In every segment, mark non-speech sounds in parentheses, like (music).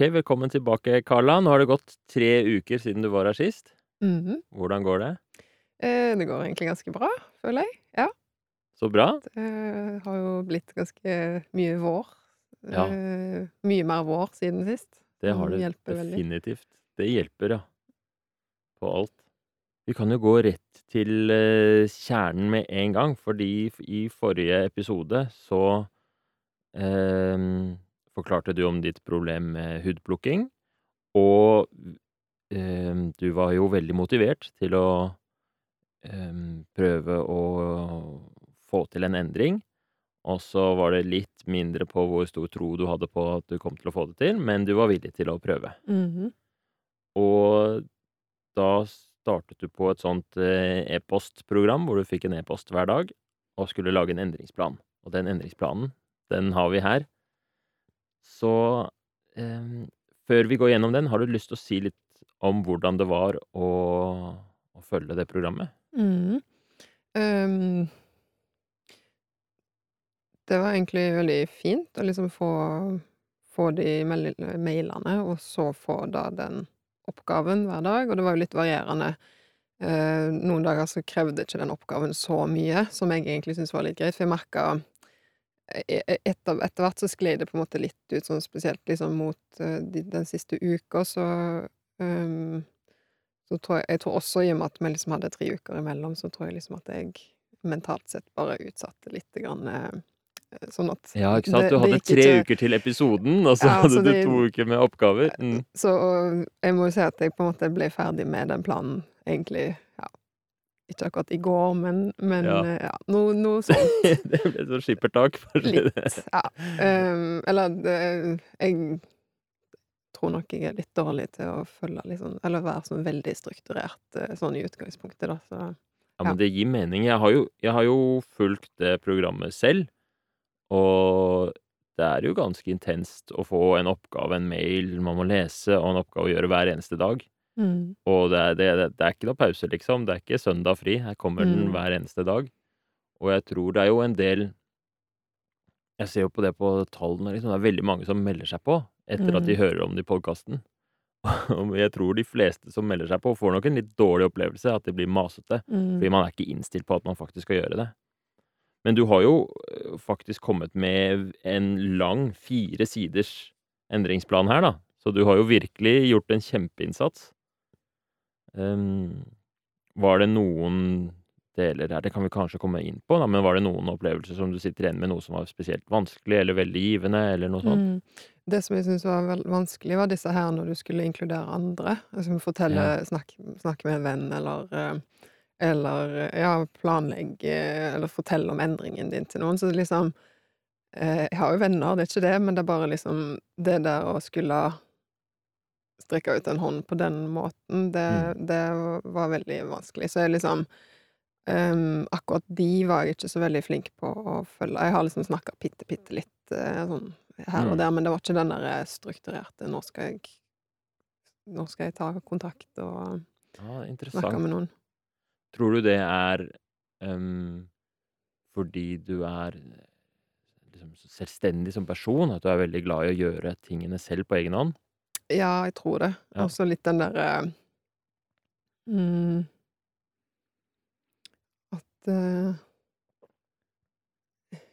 Ok, velkommen tilbake, Carla. Nå har det gått tre uker siden du var her sist. Mhm. Hvordan går det? Eh, det går egentlig ganske bra, føler jeg. Ja. Så bra. Det har jo blitt ganske mye vår. Ja. Eh, mye mer vår siden sist. Det har Mm, det definitivt. veldig. Det hjelper, ja. På alt. Vi kan jo gå rett til eh, kjernen med en gang, fordi i forrige episode så eh, forklarte du om ditt problem med hudplukking, og eh, du var jo veldig motivert til å eh, prøve å få til en endring. Og så var det litt mindre på hvor stor tro du hadde på at du kom til å få det til, men du var villig til å prøve. Mhm. Og da startet du på et sånt eh, e-postprogram hvor du fikk en e-post hver dag og skulle lage en endringsplan. Og den endringsplanen, den har vi her. Så eh, før vi går gjennom den, har du lyst til å si litt om hvordan det var å, å følge det programmet? Mm. Um, det var egentlig veldig fint å liksom få, få de mailene, og så få da den oppgaven hver dag. Og det var jo litt varierende. Eh, noen dager så krevde ikke den oppgaven så mye, som jeg egentlig syntes var litt greit, for jeg merka etter, etter hvert så skled det på en måte litt ut, sånn spesielt liksom mot uh, de, den siste uka, så um, så tror jeg, jeg tror også, i og med at vi liksom hadde tre uker imellom, så tror jeg liksom at jeg mentalt sett bare utsatte litt grann, uh, sånn at Ja, ikke sant? Du Du det hadde tre ikke- uker til episoden, og så Ja, hadde du det- to uker med oppgaver. Mm. Så jeg må jo si at jeg på en måte ble ferdig med den planen egentlig, ikke akkurat i går, men, men Ja. eh, ja, noe, noe (laughs) sånt. det ble sånn skippertak. det. Litt, ja. Um, eller det, jeg tror nok jeg er litt dårlig til å følge liksom, eller være sånn veldig strukturert eh, sånn i utgangspunktet, da, så Ja, men det gir mening. Jeg har jo, jeg har jo fulgt det programmet selv, og det er jo ganske intenst å få en oppgave, en mail man må lese, og en oppgave å gjøre hver eneste dag. Mm, Og det er, det, det, er ikke noe pause, liksom. Det er ikke søndag fri. Her kommer den Mm. hver eneste dag. Og jeg tror det er jo en del Jeg ser jo på det på tallene, liksom. Det er veldig mange som melder seg på etter at de Mm. hører om det i podkasten. (laughs) Og jeg tror de fleste som melder seg på, får nok en litt dårlig opplevelse, at de blir masete. mm, Fordi man er ikke innstilt på at man faktisk skal gjøre det. Men du har jo øh, faktisk kommet med en lang, fire siders endringsplan her, da. Så du har jo virkelig gjort en kjempeinnsats. Ehm, var det noen deler her Det kan vi kanskje komme inn på, da, men var det noen opplevelser som du sitter igjen med noe som var spesielt vanskelig, eller veldig givende, eller noe sånt? mm. Det som jeg syntes var vanskelig, var disse her når du skulle inkludere andre. Altså fortelle, Ja. snakke, snakke med en venn, eller eh, eller ja, planlegge eller fortelle om endringen din til noen. Så liksom eh, Jeg har jo venner, det er ikke det, men det er bare liksom Det der å skulle strekke ut en hånd på den måten, det, det var veldig vanskelig. Så jeg liksom um, Akkurat de var jeg ikke så veldig flink på å følge. Jeg har liksom snakka bitte, bitte litt uh, sånn her Mm. og der, men det var ikke den der strukturerte 'nå skal jeg Nå skal jeg ta kontakt og Ja, snakke med noen'. Tror du det er um, fordi du er liksom selvstendig som person? At du er veldig glad i å gjøre tingene selv på egen hånd? Ja, jeg tror det. Ja. Også litt den derre mm, At uh,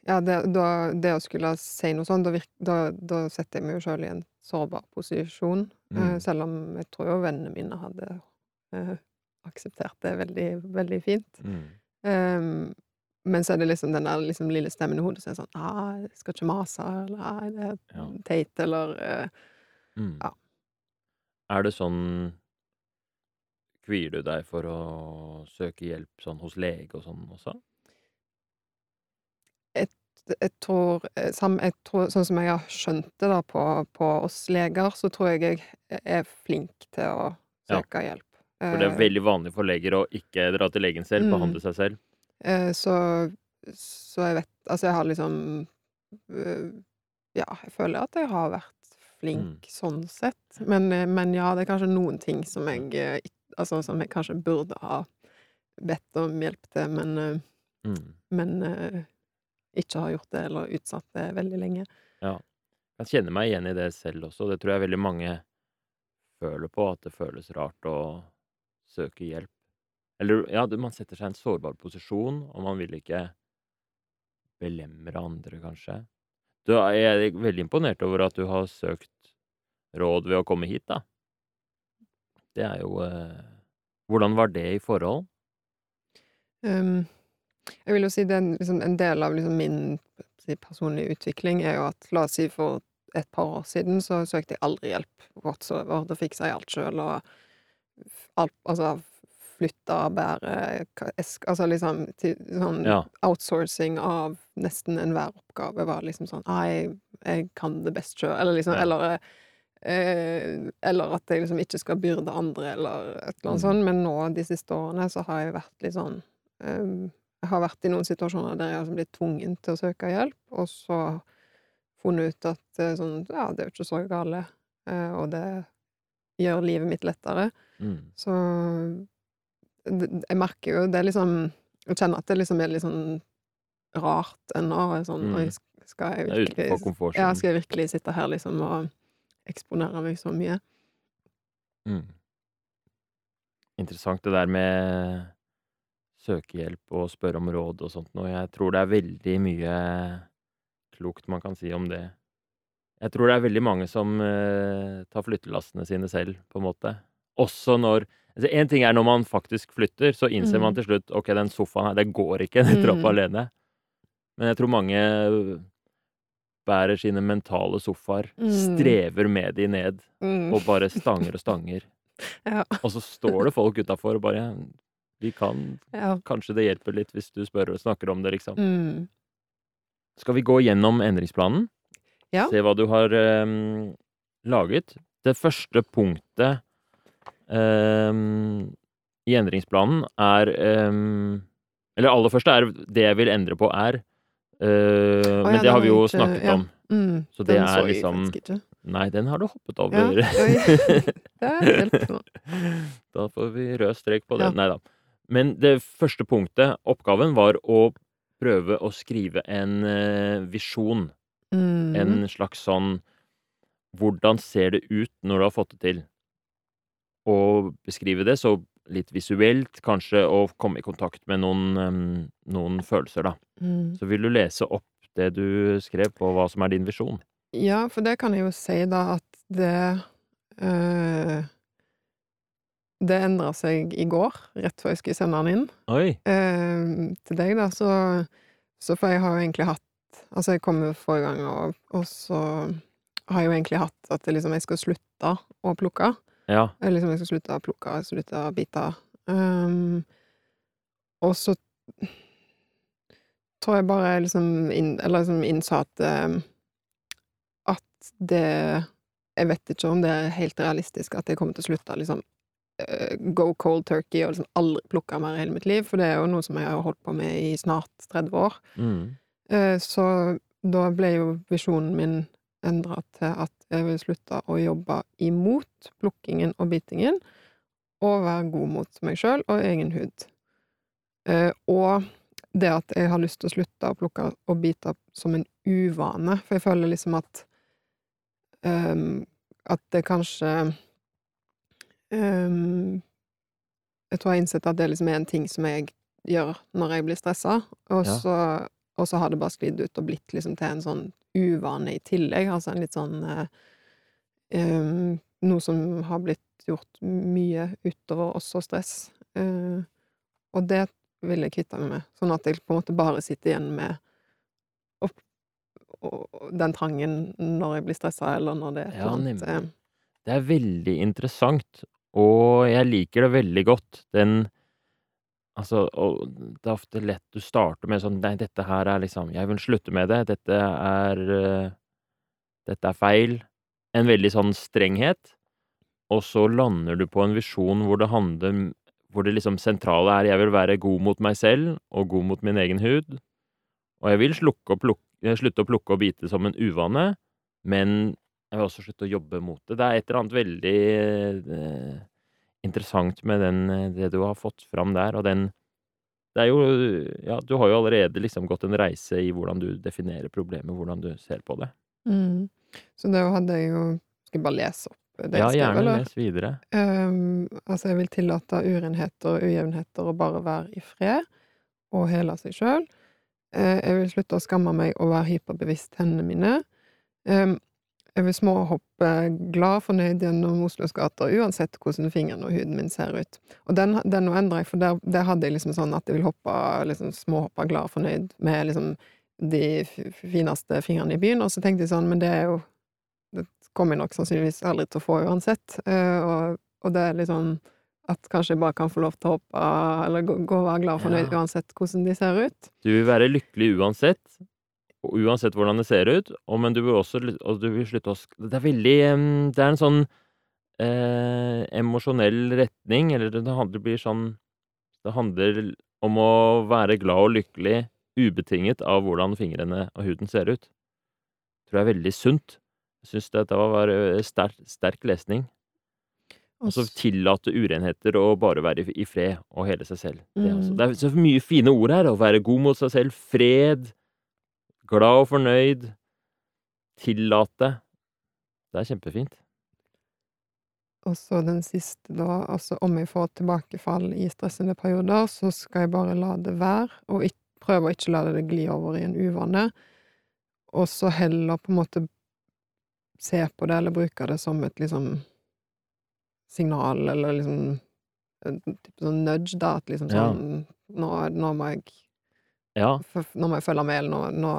Ja, det, da, det å skulle si noe sånt, da, virk, da, da setter jeg meg jo sjøl i en sårbar posisjon. Mm. Uh, selv om jeg tror jo vennene mine hadde uh, akseptert det veldig, veldig fint. Mm. Um, men så er det liksom den der liksom lille stemmen i hodet som er sånn ah, 'Jeg skal ikke mase', eller 'Nei, det er teit', eller uh, Mm. Ja. Er det sånn Kvier du deg for å søke hjelp sånn hos lege og sånn også? jeg tror, eh, jeg tror Sånn som jeg har skjønt det da på, på oss leger, så tror jeg jeg er flink til å Ja. søke hjelp. For det er Eh, veldig vanlig for leger å ikke dra til legen selv, Mm. behandle seg selv. eh, så, så jeg vet Altså, jeg har liksom eh, Ja, jeg føler at jeg har vært flink sånn sett. Men, eh, men ja, det er kanskje noen ting som jeg eh, Altså, som jeg kanskje burde ha bedt om hjelp til, men, eh, Mm. men ikke har gjort det, eller utsatt det veldig lenge. Jeg kjenner meg igjen i det selv også. Det tror jeg veldig mange føler på, at det føles rart å søke hjelp. Eller ja, man setter seg i en sårbar posisjon, og man vil ikke belemre andre, kanskje. Du, jeg er veldig imponert over at du har søkt råd ved å komme hit, da. Det er jo eh, Hvordan var det i forhold? Um, jeg vil jo si det er liksom, en del av liksom min si, personlige utvikling er jo at la oss si for et par år siden så søkte jeg aldri hjelp whatsoever. Da fiksa jeg alt sjøl og alt Altså flytta, bære Altså liksom til, sånn Ja. outsourcing av nesten enhver oppgave var liksom sånn ah, jeg, kan det best sjøl. Eller liksom Ja. Eller eh, eller at jeg liksom ikke skal byrde andre, eller et eller annet Mm. sånt. Men nå, de siste årene, så har jeg vært litt sånn eh, Jeg har vært i noen situasjoner der jeg har liksom blitt tvungen til å søke hjelp, og så funnet ut at eh, sånn Ja, det er jo ikke så gale, eh, og det gjør livet mitt lettere. Mm. Så jeg merker jo det er liksom Jeg kjenner at det liksom er litt sånn rart ennå. Sånn, Mm. Skal jeg virkelig ja, skal jeg virkelig sitte her liksom og eksponere meg så mye? Mm. Interessant det der med søkehjelp og spørre om råd og sånt noe. Jeg tror det er veldig mye klokt man kan si om det. Jeg tror det er veldig mange som uh, tar flyttelastene sine selv, på en måte. Også når altså En ting er når man faktisk flytter, så innser man Mm. til slutt ok, den sofaen her, det går ikke, (laughs) den trappa Mm. alene. Men jeg tror mange bærer sine mentale sofaer, Mm. strever med de ned, Mm. og bare stanger og stanger. (laughs) Ja. Og så står det folk utafor og bare Vi kan ja. Kanskje det hjelper litt hvis du spør og snakker om det, liksom. Mm. Skal vi gå gjennom endringsplanen? Ja. Se hva du har um, laget. Det første punktet ehm, i endringsplanen er ehm, Eller aller første er det jeg vil endre på, er eh, ja, Men det har vi jo ikke- snakket ja. om. Mm. Så det er så liksom. Nei, den har du hoppet over. (laughs) (laughs) Da får vi rød strek på den. Nei da. Men det første punktet, oppgaven, var å prøve å skrive en eh, visjon. Mm. En slags sånn Hvordan ser det ut når du har fått det til? Og beskrive det så litt visuelt, kanskje, og komme i kontakt med noen, noen følelser, da. Mm. Så vil du lese opp det du skrev på hva som er din visjon? Ja, for det kan jeg jo si, da, at det øh, Det endra seg i går, rett før jeg skulle sende den inn. Eh, til deg, da, så, så For jeg har jo egentlig hatt Altså, jeg kom jo forrige gang, og, og så har jeg jo egentlig hatt at liksom, jeg skal slutte å plukke. Ja. Eller liksom, jeg skal slutte å plukke, slutte å bite. Um, og så tror jeg bare liksom inn, Eller liksom innså at um, At det Jeg vet ikke om det er helt realistisk at jeg kommer til å slutte liksom eh, go cold turkey og liksom aldri plukke mer i hele mitt liv, for det er jo noe som jeg har holdt på med i snart 30 år. Mm. Eh, Så da ble jo visjonen min endra til at jeg vil slutte å jobbe imot plukkingen og bitingen, og være god mot meg sjøl og egen hud. Eh, Og det at jeg har lyst til å slutte å plukke og bite som en uvane, for jeg føler liksom at um, At det kanskje um, Jeg tror jeg har innsett at det liksom er en ting som jeg gjør når jeg blir stressa, og Ja. så og så har det bare sklidd ut og blitt liksom til en sånn uvane i tillegg. Altså en litt sånn eh, Noe som har blitt gjort mye utover også stress. Eh, og det vil jeg kvitte meg med. Sånn at jeg på en måte bare sitter igjen med og, og den trangen når jeg blir stressa, eller når det er et Ja, eller annet. eh, Det er veldig interessant, og jeg liker det veldig godt. Den Altså, og det er ofte lett du starter med sånn Nei, dette her er liksom Jeg vil slutte med det. Dette er eh, Dette er feil. En veldig sånn strenghet. Og så lander du på en visjon hvor det handler Hvor det liksom sentrale er jeg vil være god mot meg selv og god mot min egen hud. Og jeg vil slukke og plukke, eh, slutte å plukke og bite som en uvane, men jeg vil også slutte å jobbe mot det. Det er et eller annet veldig eh, interessant med den, eh, det du har fått fram der, og den Det er jo Ja, du har jo allerede liksom gått en reise i hvordan du definerer problemet, hvordan du ser på det. Mm. Så da hadde jeg jo Skal jeg bare lese opp det Ja, jeg skrev, gjerne eller? les videre. Um, altså, jeg vil tillate urenheter og ujevnheter å bare være i fred og hele seg sjøl. jeg vil slutte å skamme meg og være hyperbevisst hendene mine. Ehm, jeg vil småhoppe glad, fornøyd gjennom Oslos gater, uansett hvordan fingrene og huden min ser ut. Og den, den endrer jeg, for der, der hadde jeg liksom sånn at jeg vil hoppe liksom småhoppe glad og fornøyd med liksom de fineste fingrene i byen, og så tenkte jeg sånn, men det er jo Det kommer jeg nok sannsynligvis aldri til å få uansett, eh, og, og det er liksom at kanskje jeg bare kan få lov til å hoppe, eller gå, gå og være glad og fornøyd Ja. uansett hvordan de ser ut. Du vil være lykkelig uansett, og uansett hvordan det ser ut, og, men du vil også og du vil slutte å Det er veldig Det er en sånn eh, emosjonell retning, eller det handler, det blir sånn Det handler om å være glad og lykkelig ubetinget av hvordan fingrene og huden ser ut. Tror jeg er veldig sunt. Jeg syns dette var eh, sterk, sterk lesning. Og så tillate urenheter og bare være i- fred og hele seg selv. Det. Mm. det er så mye fine ord her. Å være god mot seg selv. Fred. Glad og fornøyd. Tillate. Det er kjempefint. Og så den siste, da, altså om jeg får tilbakefall i stressende perioder, så skal jeg bare la det være, og prøve å ikke la det gli over i en uvane. Og så heller på en måte se på det, eller bruke det som et liksom signal, eller liksom en type sånn nudge, da, at liksom Ja. sånn nå, nå må jeg Ja, Nå må jeg følge med, eller nå, nå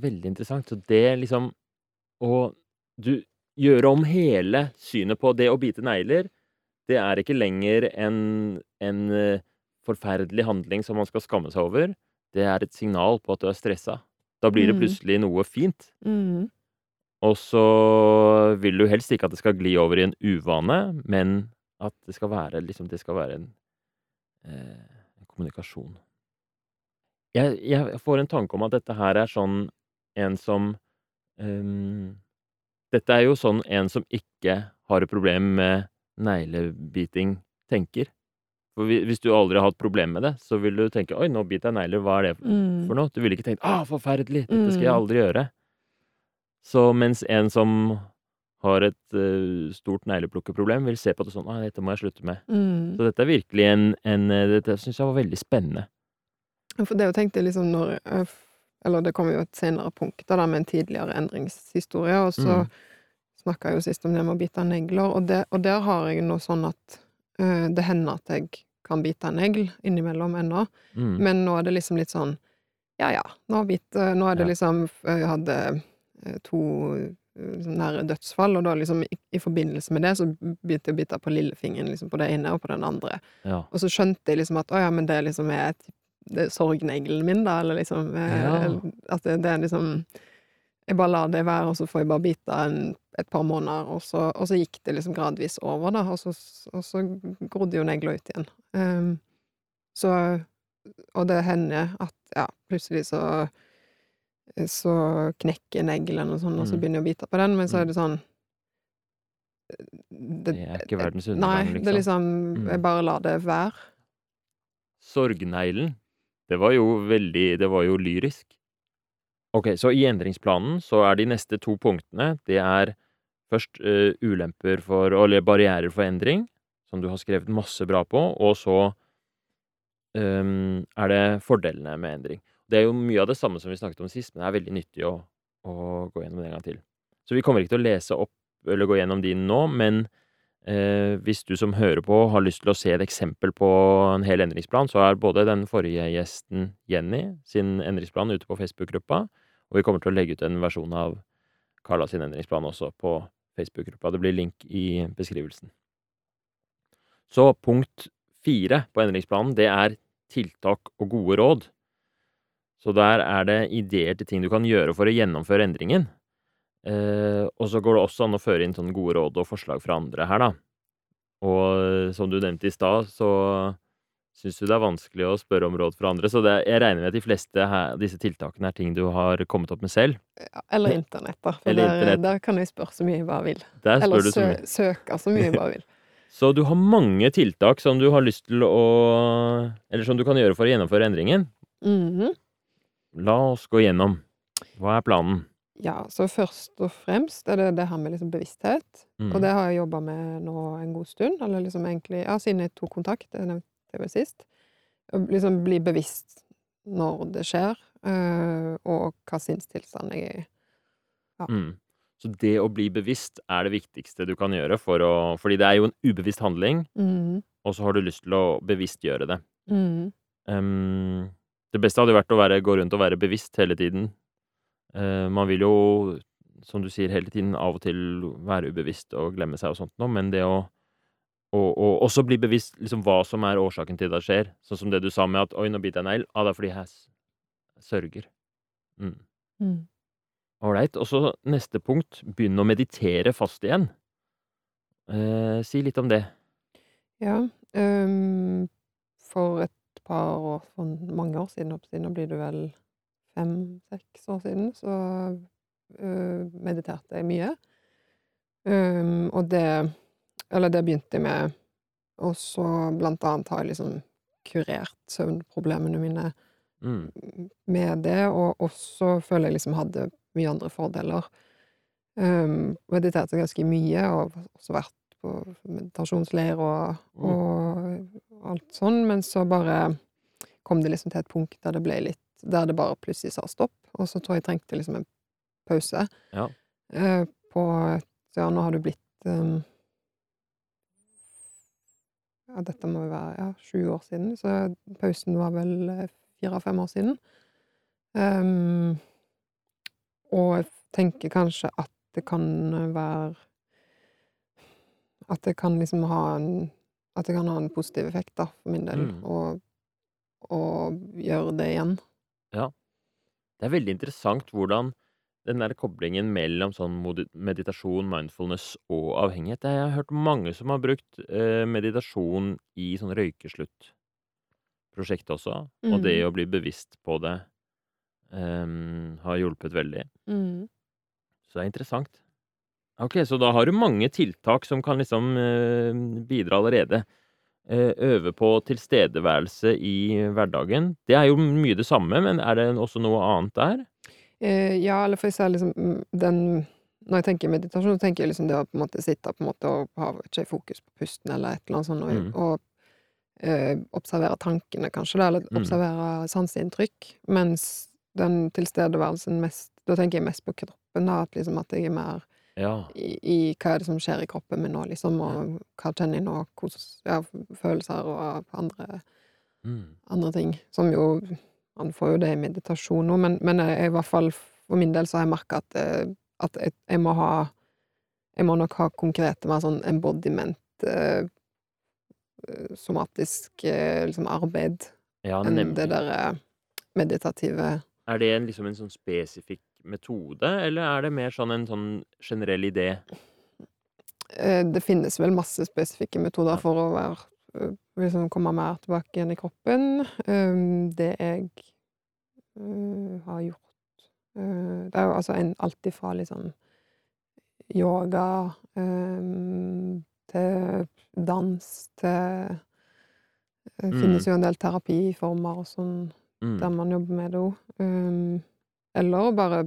veldig interessant. Så det liksom Å du gjøre om hele synet på det å bite negler, det er ikke lenger en, en eh, forferdelig handling som man skal skamme seg over. Det er et signal på at du er stressa. Da blir det Mm. plutselig noe fint. mm, Og så vil du helst ikke at det skal gli over i en uvane, men at det skal være liksom Det skal være en, eh, en kommunikasjon. Jeg, jeg får en tanke om at dette her er sånn en som um, Dette er jo sånn en som ikke har et problem med neglebiting, tenker. For hvis du aldri har hatt problem med det, så vil du tenke 'oi, nå biter jeg negler, hva er det mm, for noe?' Du ville ikke tenkt 'ah, forferdelig, dette skal jeg Mm. aldri gjøre'. Så mens en som har et uh, stort negleplukkeproblem, vil se på det sånn 'ah, dette må jeg slutte med'. mm. Så dette er virkelig en, en eh, Dette syns jeg var veldig spennende. For det jeg tenkte liksom når Eller det kommer jo et senere punkt da, med en tidligere endringshistorie, og så Mm. snakka jeg jo sist om det med å bite negler, og, det, og der har jeg noe sånn at uh, det hender at jeg kan bite en negl innimellom ennå, Mm. men nå er det liksom litt sånn Ja ja, nå, bit, uh, nå er det Ja. liksom Jeg hadde eh, to eh, nære dødsfall, og da liksom i, i forbindelse med det så begynte jeg å bite på lillefingeren liksom på det ene og på den andre. Ja. Og så skjønte jeg liksom at å ja, men det liksom er et, sorgneglen min, da, eller liksom eh, Ja. At det, det er liksom Jeg bare lar det være, og så får jeg bare bite en, et par måneder, og så, og så gikk det liksom gradvis over, da, og så, og så grodde jo negla ut igjen. Um, så Og det hender at ja, plutselig så så knekker neglen og sånn, og så Mm. begynner jeg å bite på den, men så Mm. er det sånn Det er ikke verdens undergang Nei, det er liksom. liksom Mm. Jeg bare lar det være. Sorgneglen. Det var jo veldig Det var jo lyrisk. Ok, så i endringsplanen så er de neste to punktene Det er først uh, ulemper for Eller barrierer for endring, som du har skrevet masse bra på, og så um, er det fordelene med endring. Det er jo mye av det samme som vi snakket om sist, men det er veldig nyttig å, å gå gjennom det en gang til. Så vi kommer ikke til å lese opp eller gå gjennom de nå, men hvis du som hører på har lyst til å se et eksempel på en hel endringsplan, så er både den forrige gjesten, Jenny, sin endringsplan ute på Facebook-gruppa, og vi kommer til å legge ut en versjon av Carla sin endringsplan også på Facebook-gruppa. Det blir link i beskrivelsen. Så punkt fire på endringsplanen, det er tiltak og gode råd. Så der er det ideer til ting du kan gjøre for å gjennomføre endringen. Eh, og så går det også an å føre inn sånne gode råd og forslag fra andre her, da. Og eh, som du nevnte i stad, så syns du det er vanskelig å spørre om råd fra andre. Så det, jeg regner med at de fleste her, disse tiltakene er ting du har kommet opp med selv. Ja, Eller internett, da. For Eller der, internett. der kan jeg spørre så mye jeg bare vil. Eller så sø mye. søke så mye jeg bare vil. (laughs) Så du har mange tiltak som du har lyst til å Eller som du kan gjøre for å gjennomføre endringen. Mhm. La oss gå gjennom. Hva er planen? Ja, så først og fremst er det det her med liksom bevissthet, og Mm. det har jeg jobba med nå en god stund, eller liksom egentlig ja, siden jeg tok kontakt, det nevnte jeg vel sist. Liksom bli bevisst når det skjer, eh, og hva sinnstilstand jeg er i. Ja. Mm. Så det å bli bevisst er det viktigste du kan gjøre for å Fordi det er jo en ubevisst handling, mm. og så har du lyst til å bevisstgjøre det. Ehm, det beste hadde jo vært å være gå rundt og være bevisst hele tiden. Eh, man vil jo, som du sier, hele tiden av og til være ubevisst og glemme seg og sånt noe, men det å og, og, også bli bevisst liksom hva som er årsaken til det skjer. Sånn som det du sa med at 'oi, nå biter jeg negl'. Ah, det er fordi jeg sørger. Mm. Mm. Ålreit. Og så neste punkt, begynn å meditere fast igjen. Eh, si litt om det. Ja, Um, for et par år for mange år siden, holdt på nå blir det vel fem-seks år siden, så, uh, mediterte jeg mye. Um, og det Eller det begynte jeg med, og så blant annet har jeg liksom kurert søvnproblemene mine Mm. med det, og også føler jeg liksom hadde mye andre fordeler. Um, mediterte ganske mye, og også vært på meditasjonsleir og, Mm. og alt sånn, men så bare kom det liksom til et punkt der det ble litt Der det bare plutselig sa stopp, og så tror jeg jeg trengte liksom en pause. Ja. Eh, på et Ja, nå har du blitt um, Ja, dette må jo være ja, sju år siden, så pausen var vel eh, fire-fem år siden. Um, og jeg tenker kanskje at det kan være At det kan liksom ha en At det kan ha en positiv effekt, da, for min del, Mm. gjøre det igjen. Det er veldig interessant hvordan den der koblingen mellom sånn meditasjon, mindfulness og avhengighet Jeg har hørt mange som har brukt, eh, meditasjon i sånn røykeslutt-prosjekt også, og det Mhm. å bli bevisst på det, ehm, har hjulpet veldig. Mm. Så det er interessant. Ok, så da har du mange tiltak som kan liksom eh, bidra allerede. Eh, øve på tilstedeværelse i hverdagen. Det er jo mye det samme, men er det også noe annet der? Eh, ja, eller for jeg ser liksom mm, den Når jeg tenker meditasjon, så tenker jeg liksom det å på en måte sitte på en måte og ha ikke fokus på pusten eller et eller annet sånt, og, Mm. og eh, observere tankene, kanskje, eller Mm. observere sanseinntrykk, mens den tilstedeværelsen mest Da tenker jeg mest på kroppen, da, at liksom at jeg er mer Ja. i, i hva er det som skjer i kroppen min nå, liksom, og hva kjenner jeg nå, hvordan ja, følelser og andre Mm. andre ting, som jo Man får jo det i meditasjon nå, men, men jeg, i hvert fall for min del så har jeg merka at, eh, at jeg, jeg må ha Jeg må nok ha konkrete, mer sånn embodiment eh, eh, Somatisk eh, liksom arbeid Ja, enn det derre meditative Er det en, liksom en sånn spesifikk metode, eller er det mer sånn en sånn generell idé? eh, Det finnes vel masse spesifikke metoder for å være eh, liksom komme mer tilbake igjen i kroppen. Um, det jeg eh, har gjort Det er jo altså en, alt ifra liksom yoga eh, til dans til Det finnes jo en del terapiformer og sånn der Mm. man jobber med det òg. Eller å bare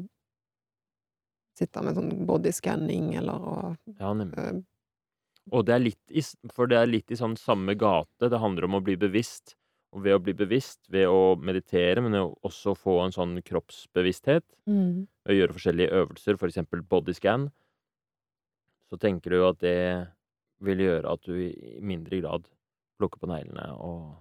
sitte med sånn bodyscanning, eller å Ja, nemlig. eh, Og det er litt i, for det er litt i sånn samme gate. Det handler om å bli bevisst. Og ved å bli bevisst, ved å meditere, men også få en sånn kroppsbevissthet, mm. å gjøre forskjellige øvelser, for eksempel bodyscan, så tenker du at det vil gjøre at du i mindre grad plukker på neglene og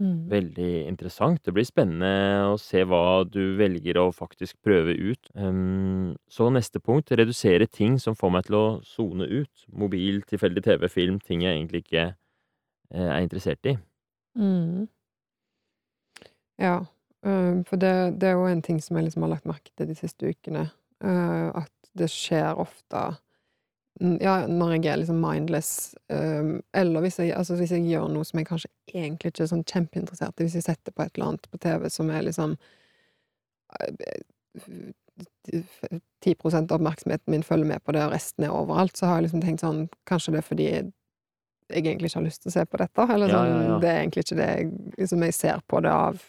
Mm. Veldig interessant. Det blir spennende å se hva du velger å faktisk prøve ut. Um, så neste punkt, redusere ting som får meg til å sone ut. Mobil, tilfeldig TV, film, ting jeg egentlig ikke uh, er interessert i. Mm. Ja, um, for det, det er jo en ting som jeg liksom har lagt merke til de siste ukene, Uh, at det skjer ofte Ja, når jeg er liksom mindless, um, eller hvis jeg, altså hvis jeg gjør noe som jeg kanskje egentlig ikke er sånn kjempeinteressert i, hvis jeg setter på et eller annet på TV som er liksom eh, 10 av oppmerksomheten min følger med på det, og resten er overalt, så har jeg liksom tenkt sånn Kanskje det er fordi jeg, egentlig ikke har lyst til å se på dette, eller Ja, sånn ja, ja. Det er egentlig ikke det jeg liksom Jeg ser på det av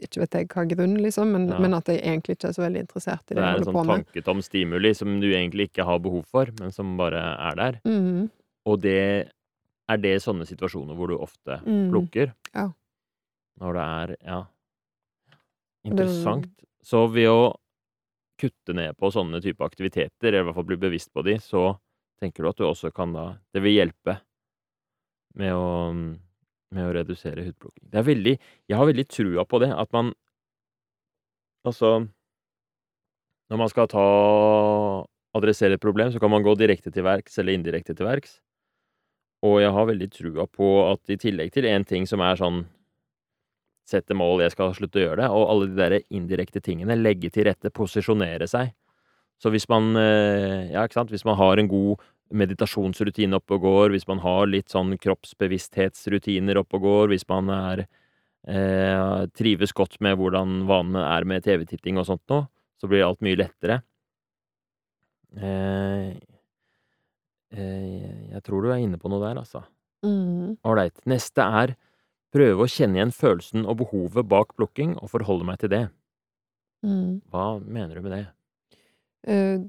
ikke vet jeg hva grunn, liksom, men, Ja. men at jeg egentlig ikke er så veldig interessert i Det det jeg er en sånn med. tanketom stimuli som du egentlig ikke har behov for, men som bare er der. Mm. Og det er det sånne situasjoner hvor du ofte Mm. plukker? Ja. Når det er Ja. det- Interessant. Så ved å kutte ned på sånne type aktiviteter, eller i hvert fall bli bevisst på de, så tenker du at du også kan da Det vil hjelpe med å med å redusere hudplukking. Det er veldig Jeg har veldig trua på det, at man Altså Når man skal ta adressere et problem, så kan man gå direkte til verks eller indirekte til verks. Og jeg har veldig trua på at i tillegg til én ting som er sånn Sette mål, jeg skal slutte å gjøre det, og alle de der indirekte tingene, legge til rette, posisjonere seg. Så hvis man eh, Ja, ikke sant, hvis man har en god meditasjonsrutine oppe og går, hvis man har litt sånn kroppsbevissthetsrutiner oppe og går, hvis man er eh, trives godt med hvordan vanene er med TV-titting og sånt noe, så blir alt mye lettere. Eh, eh, jeg tror du er inne på noe der, altså. Ålreit. Mm. Neste er prøve å kjenne igjen følelsen og behovet bak plukking, og forholde meg til det. Mm. Hva mener du med det? Eh,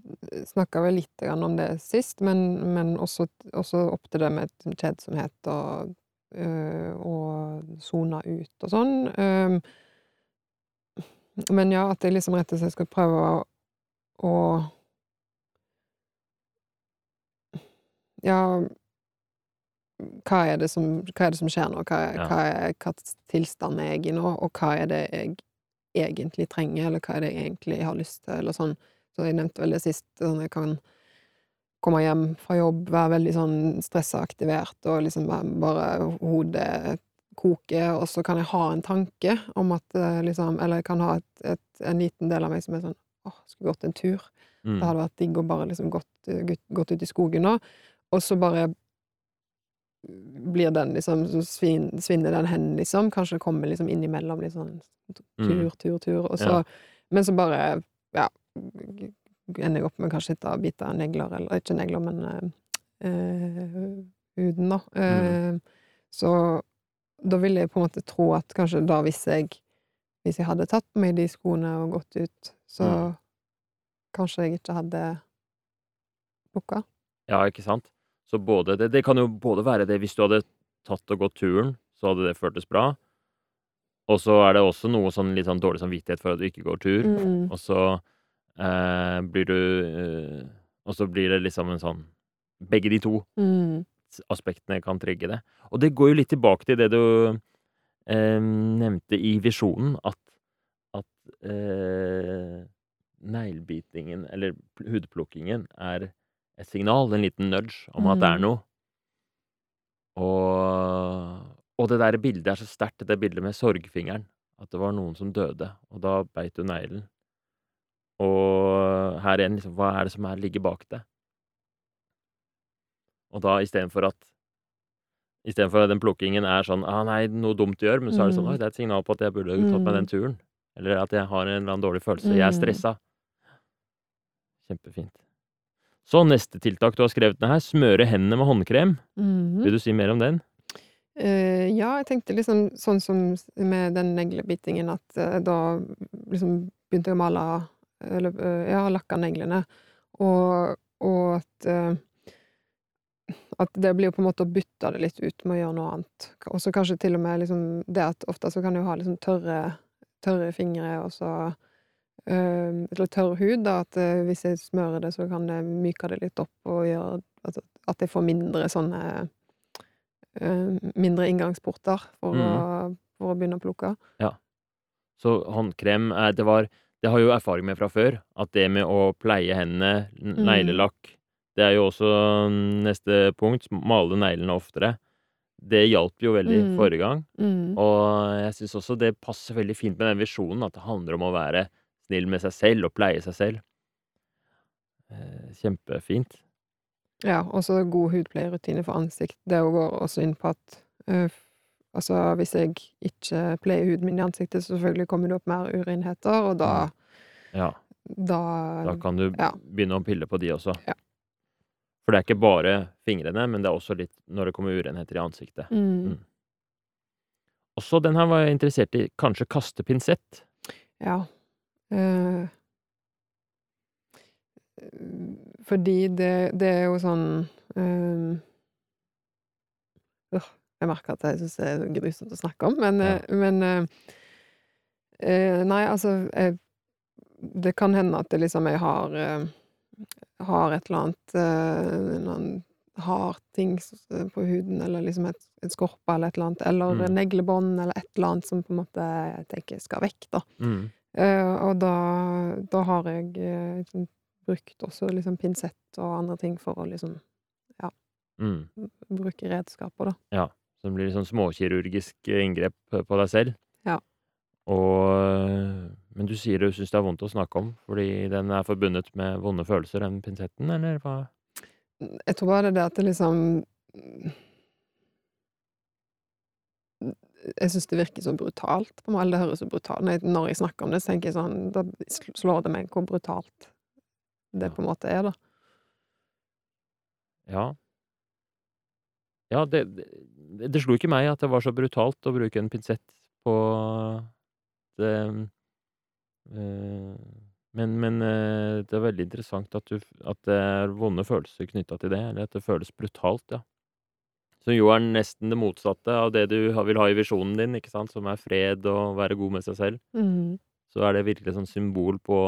Snakka vel litt om det sist, men, men også, også opp til det med kjedsomhet og eh, og sona ut og sånn. Um, men ja, at jeg liksom rett og slett skal prøve å, å Ja, hva er det som, hva er det som skjer nå? Hva, Ja. hva, er, hva tilstand er jeg i nå? Og hva er det jeg egentlig trenger, eller hva er det jeg egentlig har lyst til, eller sånn. Så jeg nevnte vel det sist, sånn jeg kan komme hjem fra jobb, være veldig sånn stressaktivert og liksom bare hodet koker, og så kan jeg ha en tanke om at eh, liksom Eller jeg kan ha et, et, en liten del av meg som er sånn åh, skulle gått en tur. Mm. Det hadde vært digg å bare liksom gått, gått, ut i skogen nå, og så bare blir den liksom så svin, Svinner den hen, liksom. Kanskje kommer liksom innimellom litt sånn tur, tur, tur, og så Ja. Men så bare, ja Ender jeg opp med kanskje å bite negler, eller ikke negler, men eh, eh, huden, da. Mm. Eh, Så da vil jeg på en måte tro at kanskje da, hvis jeg Hvis jeg hadde tatt på meg de skoene og gått ut, så Mm. kanskje jeg ikke hadde plukka. Ja, ikke sant? Så både det, det kan jo både være det hvis du hadde tatt og gått turen, så hadde det føltes bra. Og så er det også noe sånn litt sånn dårlig samvittighet for at du ikke går tur. Mm. Og så eh, blir du eh, Og så blir det liksom en sånn Begge de to Mm. aspektene kan trigge det. Og det går jo litt tilbake til det du eh, nevnte i visjonen, at, at eh, neglebitingen, eller hudplukkingen, er et signal, en liten nudge, om at det er Mm. noe. Og, og det der bildet er så sterkt, det bildet med sorgfingeren. At det var noen som døde, og da beit du neglen. Og her igjen, liksom, hva er det som er, ligger bak det? Og da istedenfor at Istedenfor at den plukkingen er sånn ah, 'Nei, noe dumt du gjør', men så er det sånn Mm. 'Oi, det er et signal på at jeg burde tatt meg den turen'. Eller at jeg har en eller annen dårlig følelse. Jeg er Mm. stressa. Kjempefint. Så neste tiltak du har skrevet ned her, smøre hendene med håndkrem. Vil du si mer om den? Uh, ja, jeg tenkte liksom sånn som med den neglebitingen, at uh, da liksom begynte jeg å male Eller eh, ja, lakka neglene. Og, og at eh, At det blir jo på en måte å bytte det litt ut med å gjøre noe annet. Og så kanskje til og med liksom det at ofte så kan du ha liksom tørre, tørre fingre, og så øh, Eller tørr hud, da, at hvis jeg smører det, så kan det myke det litt opp og gjøre at, at jeg får mindre sånne øh, mindre inngangsporter for, Mm. å, for å begynne å plukke. Ja. Så håndkrem det, var, det har jo erfaring med fra før. At det med å pleie hendene, Mm. neglelakk Det er jo også mm, neste punkt. Male neglene oftere. Det hjalp jo veldig Mm. forrige gang. Mm. Og jeg syns også det passer veldig fint med den visjonen, at det handler om å være snill med seg selv og pleie seg selv. Eh, Kjempefint. Ja, og så god hudpleierutine for ansikt. Det går også inn på at eh, Altså, hvis jeg ikke pleier huden min i ansiktet, så selvfølgelig kommer det opp mer urenheter, og da Ja, Da, da kan du ja. begynne å pille på de også. Ja. For det er ikke bare fingrene, men det er også litt når det kommer urenheter i ansiktet. mm. Mm. også den her var jeg interessert i. Kanskje kaste pinsett? Ja. Eh, fordi det, det er jo sånn eh, Jeg merker at jeg syns det er grusomt å snakke om, men, Ja. eh, men eh, eh, Nei, altså jeg, Det kan hende at det liksom jeg har eh, Har et eller annet eh, En eller annen hard ting på huden, eller liksom et, et skorpe eller et eller annet, eller Mm. neglebånd eller et eller annet som på en måte jeg tenker skal vekk, da. Mm. Eh, og da, da har jeg liksom brukt også liksom pinsett og andre ting for å liksom Mm. bruke redskaper, da. Så det blir sånn småkirurgisk inngrep på deg selv. Ja. Og Men du sier du syns det er vondt å snakke om, fordi den er forbundet med vonde følelser, den pinsetten, eller hva? Jeg tror bare det det at det liksom Jeg syns det virker så brutalt, på meg. Det høres så brutalt når jeg, når jeg snakker om det, så tenker jeg sånn Da slår det meg hvor brutalt det Ja. på en måte er, da. Ja. Ja, det, det, det slo ikke meg at det var så brutalt å bruke en pinsett på det eh, Men, men eh, det er veldig interessant at, du, at det er vonde følelser knytta til det, eller at det føles brutalt, ja. Som jo er nesten det motsatte av det du vil ha i visjonen din, ikke sant, som er fred og være god med seg selv. Mm. Så er det virkelig sånn symbol på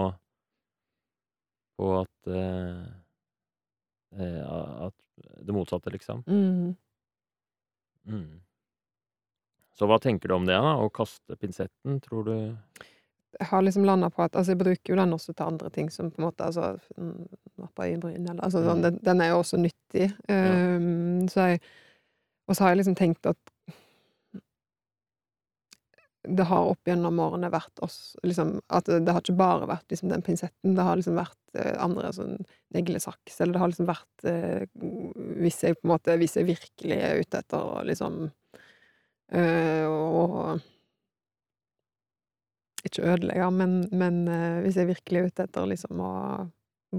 på at eh, At det motsatte, liksom. Mm. Mm. Så hva tenker du om det, da? Å kaste pinsetten, tror du Jeg har liksom landa på at Altså, jeg bruker jo den også til andre ting, som på en måte Altså mm, nappa øyenbryn, eller altså sånn Mm. den, den er jo også nyttig. Um, så jeg Og så har jeg liksom tenkt at det har opp gjennom årene vært oss liksom, At det har ikke bare vært liksom den pinsetten, det har liksom vært eh, andre sånn neglesaks, eller det har liksom vært eh, Hvis jeg på en måte Hvis jeg virkelig er ute etter å liksom eh, Og Ikke ødelegge, men, men eh, hvis jeg virkelig er ute etter liksom å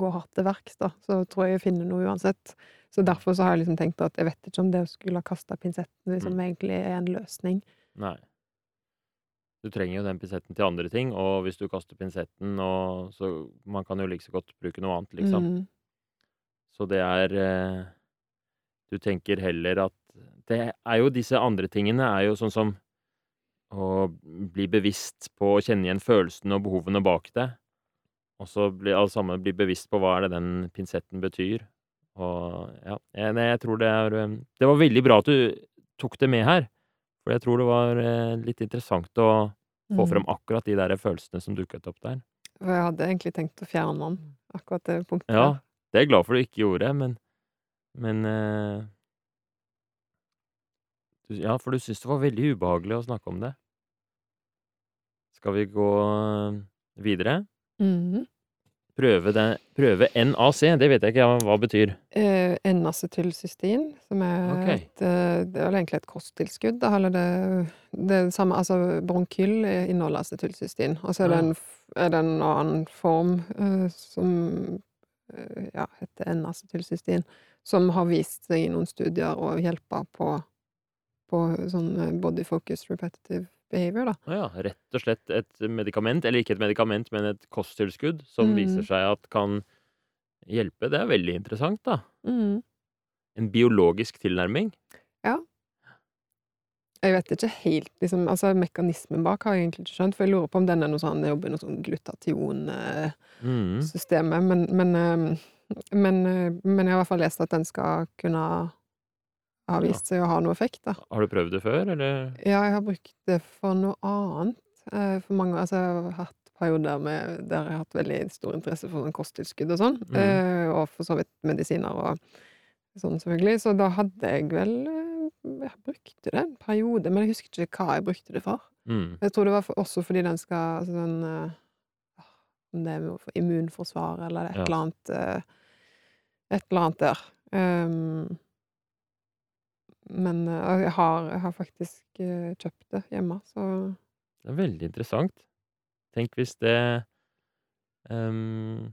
gå hardt til verks, da, så tror jeg jeg finner noe uansett. Så derfor så har jeg liksom tenkt at jeg vet ikke om det å skulle ha kasta pinsetten liksom Mm. egentlig er en løsning. Nei. Du trenger jo den pinsetten til andre ting, og hvis du kaster pinsetten og Så man kan jo like så godt bruke noe annet, liksom. Mm. Så det er eh, Du tenker heller at Det er jo disse andre tingene er jo sånn som å bli bevisst på å kjenne igjen følelsene og behovene bak det. Og så bli alle sammen bli bevisst på hva er det den pinsetten betyr. Og ja, jeg, jeg tror det er eh, Det var veldig bra at du tok det med her. For jeg tror det var eh, litt interessant å få Mm. frem akkurat de der følelsene som dukket opp der. For jeg hadde egentlig tenkt å fjerne den, akkurat det punktet. Ja, det er jeg glad for du ikke gjorde, men Men eh, Ja, for du syntes det var veldig ubehagelig å snakke om det. Skal vi gå videre? videre? Mhm. Prøve, det, prøve NAC, det vet jeg ikke hva, hva betyr. Eh, N-acetylcystein, som er okay. et eh, Det er egentlig et kosttilskudd. det, det det samme Altså, bronkyll inneholder acetylcystein. Og så er det Ja. en, er det en annen form eh, som eh, ja, heter N-acetylcystein, som har vist seg i noen studier å hjelpe på, på sånn eh, body focus repetitive behavior, da. Ja, rett og slett et medikament, eller ikke et medikament, men et kosttilskudd, som Mm. viser seg at kan hjelpe. Det er veldig interessant, da. Mm. En biologisk tilnærming. Ja. Jeg vet ikke helt liksom, altså Mekanismen bak har jeg egentlig ikke skjønt, for jeg lurer på om den er noe sånn, jobber i noe sånn glutation-systemet, Mm. men, men, men, men jeg har i hvert fall lest at den skal kunne ha vist seg å ha noe effekt, da. Har du prøvd det før, eller? Ja, jeg har brukt det for noe annet. eh, For mange, altså jeg har hatt perioder med, der jeg har hatt veldig stor interesse for sånn kosttilskudd og sånn, Mm. eh, og for så vidt medisiner og sånn, selvfølgelig. Så da hadde jeg vel eh, Jeg brukte det en periode, men jeg husker ikke hva jeg brukte det for. Mm. Jeg tror det var for, også fordi den skal altså den eh, Om det er for immunforsvar eller et Ja. eller annet Et eller annet der. Um, men eh, jeg har, jeg har faktisk eh, kjøpt det hjemme, så Det er veldig interessant. Tenk hvis det um,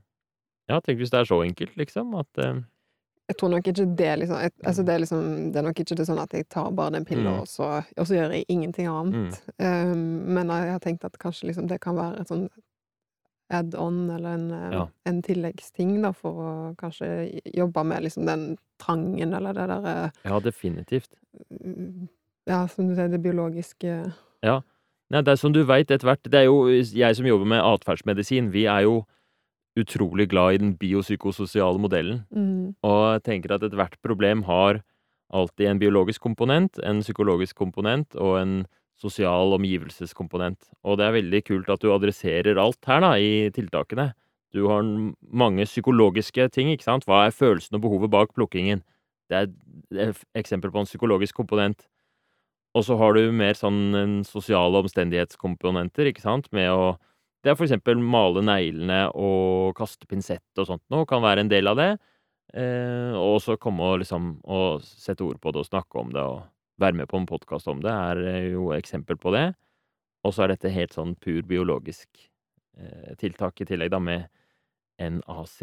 Ja, tenk hvis det er så enkelt, liksom, at um, Jeg tror nok ikke det liksom jeg, Altså, det er liksom Det er nok ikke det sånn at jeg tar bare den pilla, Mm. og, så, og så gjør jeg ingenting annet. Um, men jeg har tenkt at kanskje liksom det kan være et sånn add-on, eller en, eh, Ja. en tilleggsting, da, for å kanskje jobbe med liksom den trangen, eller det derre Ja, definitivt. Ja, som du sier, det biologiske Nei, det er som du veit etter hvert, det er jo jeg som jobber med atferdsmedisin, vi er jo utrolig glad i den biopsykososiale modellen. mm, Og tenker at ethvert problem har alltid en biologisk komponent, en psykologisk komponent og en sosial omgivelseskomponent. Og det er veldig kult at du adresserer alt her da, i tiltakene. Du har mange psykologiske ting, ikke sant? Hva er følelsen og behovet bak plukkingen? Det er et eksempel på en psykologisk komponent. Og så har du mer sånn sosiale omstendighetskomponenter, ikke sant, med å Det er for eksempel male neglene og kaste pinsett og sånt noe, kan være en del av det. Eh, og så komme og liksom og sette ord på det og snakke om det og være med på en podkast om det, er eh, jo eksempel på det. Og så er dette helt sånn pur biologisk eh, tiltak i tillegg, da, med NAC.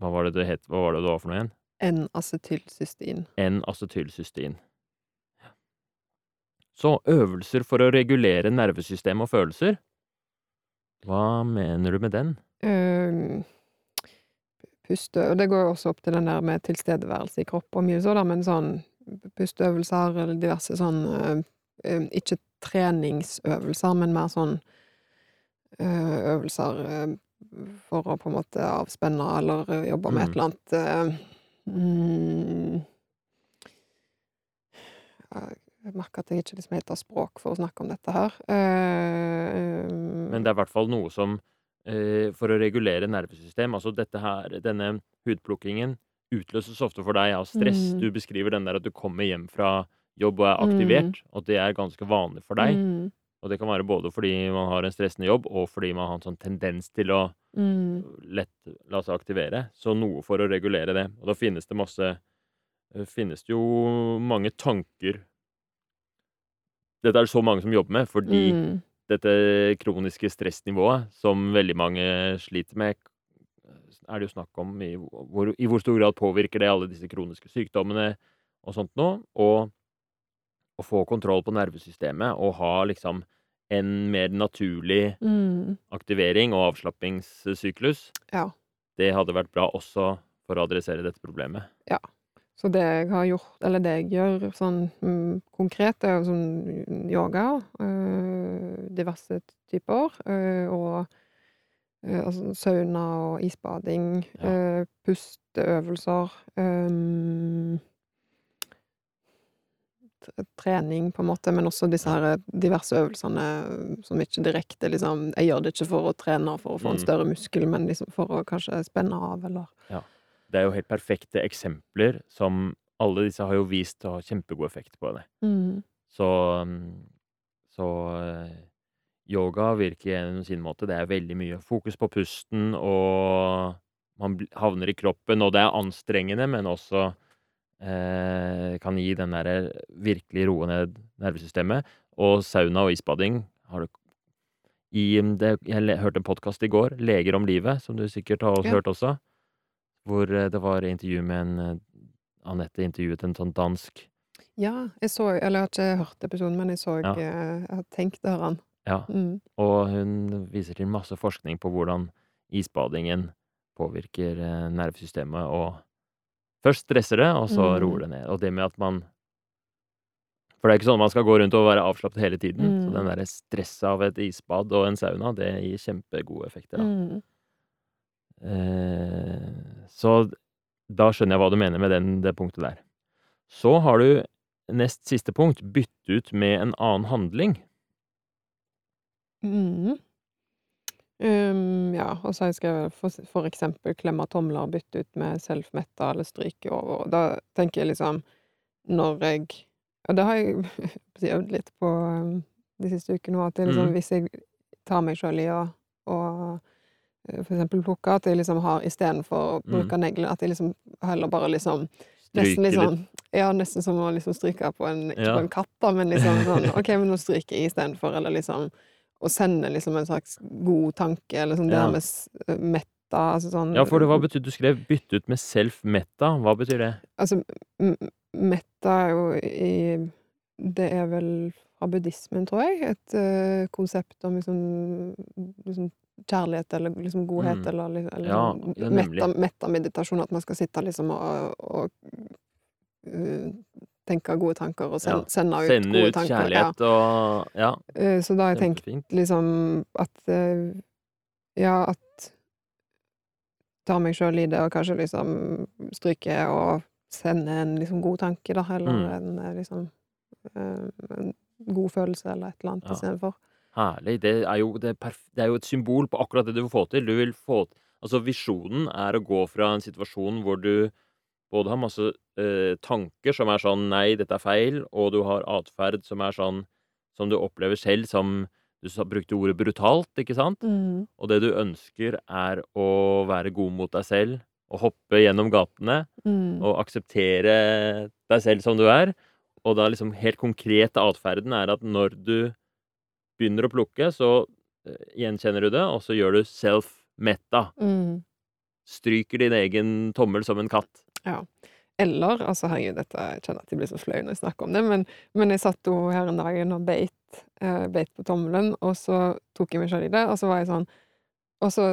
Hva var det det het? Hva var det det var for noe igjen? N-acetylcystein. N-acetylcystein. Så øvelser for å regulere nervesystem og følelser. Hva mener du med den? Uh, puste Og det går jo også opp til den der med tilstedeværelse i kropp og mye sånn, men sånn pusteøvelser eller diverse sånn eh, eh, Ikke treningsøvelser, men mer sånn eh, øvelser for å på en måte avspenne eller jobbe med et Mm. eller annet mm, Jeg merker at jeg ikke liksom helt har språk for å snakke om dette her. Eh, Men det er i hvert fall noe som uh, For å regulere nervesystem Altså dette her, denne hudplukkingen utløses ofte for deg av stress. Mm. Du beskriver den der at du kommer hjem fra jobb og er aktivert, og det er ganske vanlig for deg. Mm, Og det kan være både fordi man har en stressende jobb, og fordi man har en sånn tendens til å mm, lett la seg aktivere. Så noe for å regulere det. Og da finnes det masse eh, Finnes det jo mange tanker Dette er det så mange som jobber med, fordi mm, dette kroniske stressnivået som veldig mange sliter med, er det jo snakk om i hvor, i hvor stor grad påvirker det alle disse kroniske sykdommene og sånt noe. Og å få kontroll på nervesystemet og ha liksom en mer naturlig mm. aktivering og avslappingssyklus, Ja. det hadde vært bra også for å adressere dette problemet. Ja. Så det jeg har gjort, eller det jeg gjør sånn mm, konkret, er jo sånn yoga, øh, diverse typer, øh, og altså sauna og isbading, Ja. øh, pusteøvelser, um, trening på en måte, men også disse her diverse øvelsene som ikke direkte liksom Jeg gjør det ikke for å trene for å få en Mm. større muskel, men liksom for å kanskje spenne av, eller Det er jo helt perfekte eksempler som alle disse har jo vist å ha kjempegod effekt på det. mm. Så, mm, så eh, yoga virker gjennom sin måte. Det er veldig mye fokus på pusten, og man havner i kroppen, og det er anstrengende, men også eh, kan gi den derre virkelig roe ned nervesystemet. Og sauna og isbading har du i det, Jeg hørte en podkast i går, 'Leger om livet', som du sikkert har Ja. hørt også, hvor eh, det var intervju med en eh, Anette intervjuet en sånn dansk Ja, jeg så Eller jeg har ikke hørt episoden, men jeg så Ja. eh, Jeg har tenkt å høre den. Ja, Mm. og hun viser til masse forskning på hvordan isbadingen påvirker eh, nervesystemet, og først stresser det, og så Mm. roer det ned. Og det med at man For det er ikke sånn at man skal gå rundt og være avslappet hele tiden. Så Mm. den derre stresset av et isbad og en sauna, det gir kjempegode effekter, da. Mm. Eh, så da skjønner jeg hva du mener med den, det punktet der. Så har du nest siste punkt, bytte ut med en annen handling. Mm. Um, ja, og så har jeg for, for eksempel klemme tomler, og bytte ut med self-metta eller stryke over. Da tenker jeg liksom Når jeg Og det har jeg (laughs) øvd litt på um, de siste ukene òg, at liksom, mm. hvis jeg tar meg sjøl i å eh, for eksempel plukke, at jeg liksom har istedenfor å bruke negler, at jeg liksom heller bare liksom Nesten sånn Ja, nesten som å liksom stryke på en Ja. på en katt, da, men liksom sånn OK, men nå stryker jeg istedenfor, eller liksom Å sende liksom en slags god tanke, eller sånn det Ja. med metta, altså sånn Ja, for det, hva betyr Du skrev 'bytte ut med self-metta'. Hva betyr det? Altså, metta er jo i Det er vel fra buddhismen, tror jeg, et uh, konsept om liksom, liksom kjærlighet eller liksom godhet Mm. eller, eller Ja, sånn ja, metta, metta-meditasjon, at man skal sitte liksom og, og uh, tenke gode tanker og sende, Ja, sende ut Sende gode ut tanker. kjærlighet og Ja. Uh, så da har jeg tenkt liksom at uh, Ja, at tar meg sjøl i det, og kanskje liksom stryker og sender en liksom god tanke, da, eller Mm. en eh, liksom eh, en god følelse, eller et eller annet Ja. istedenfor. Herlig. Det er, jo, det, er det er jo et symbol på akkurat det du vil få til. Du vil få Altså, visjonen er å gå fra en situasjon hvor du både har masse eh, tanker som er sånn 'nei, dette er feil', og du har atferd som er sånn som du opplever selv som Du brukte ordet brutalt, ikke sant? Og det du ønsker, er å være god mot deg selv, og hoppe gjennom gatene, Mm. og akseptere deg selv som du er. Og da liksom helt konkret atferden er at når du begynner å plukke, så eh, gjenkjenner du det, og så gjør du self-metta. Mm. Stryker din egen tommel som en katt. Eller altså herregud, dette, jeg kjenner at jeg blir så flau når jeg snakker om det, men, men jeg satt jo her en dag og beit, eh, beit på tommelen, og så tok jeg meg selv i det, og så var jeg sånn Og så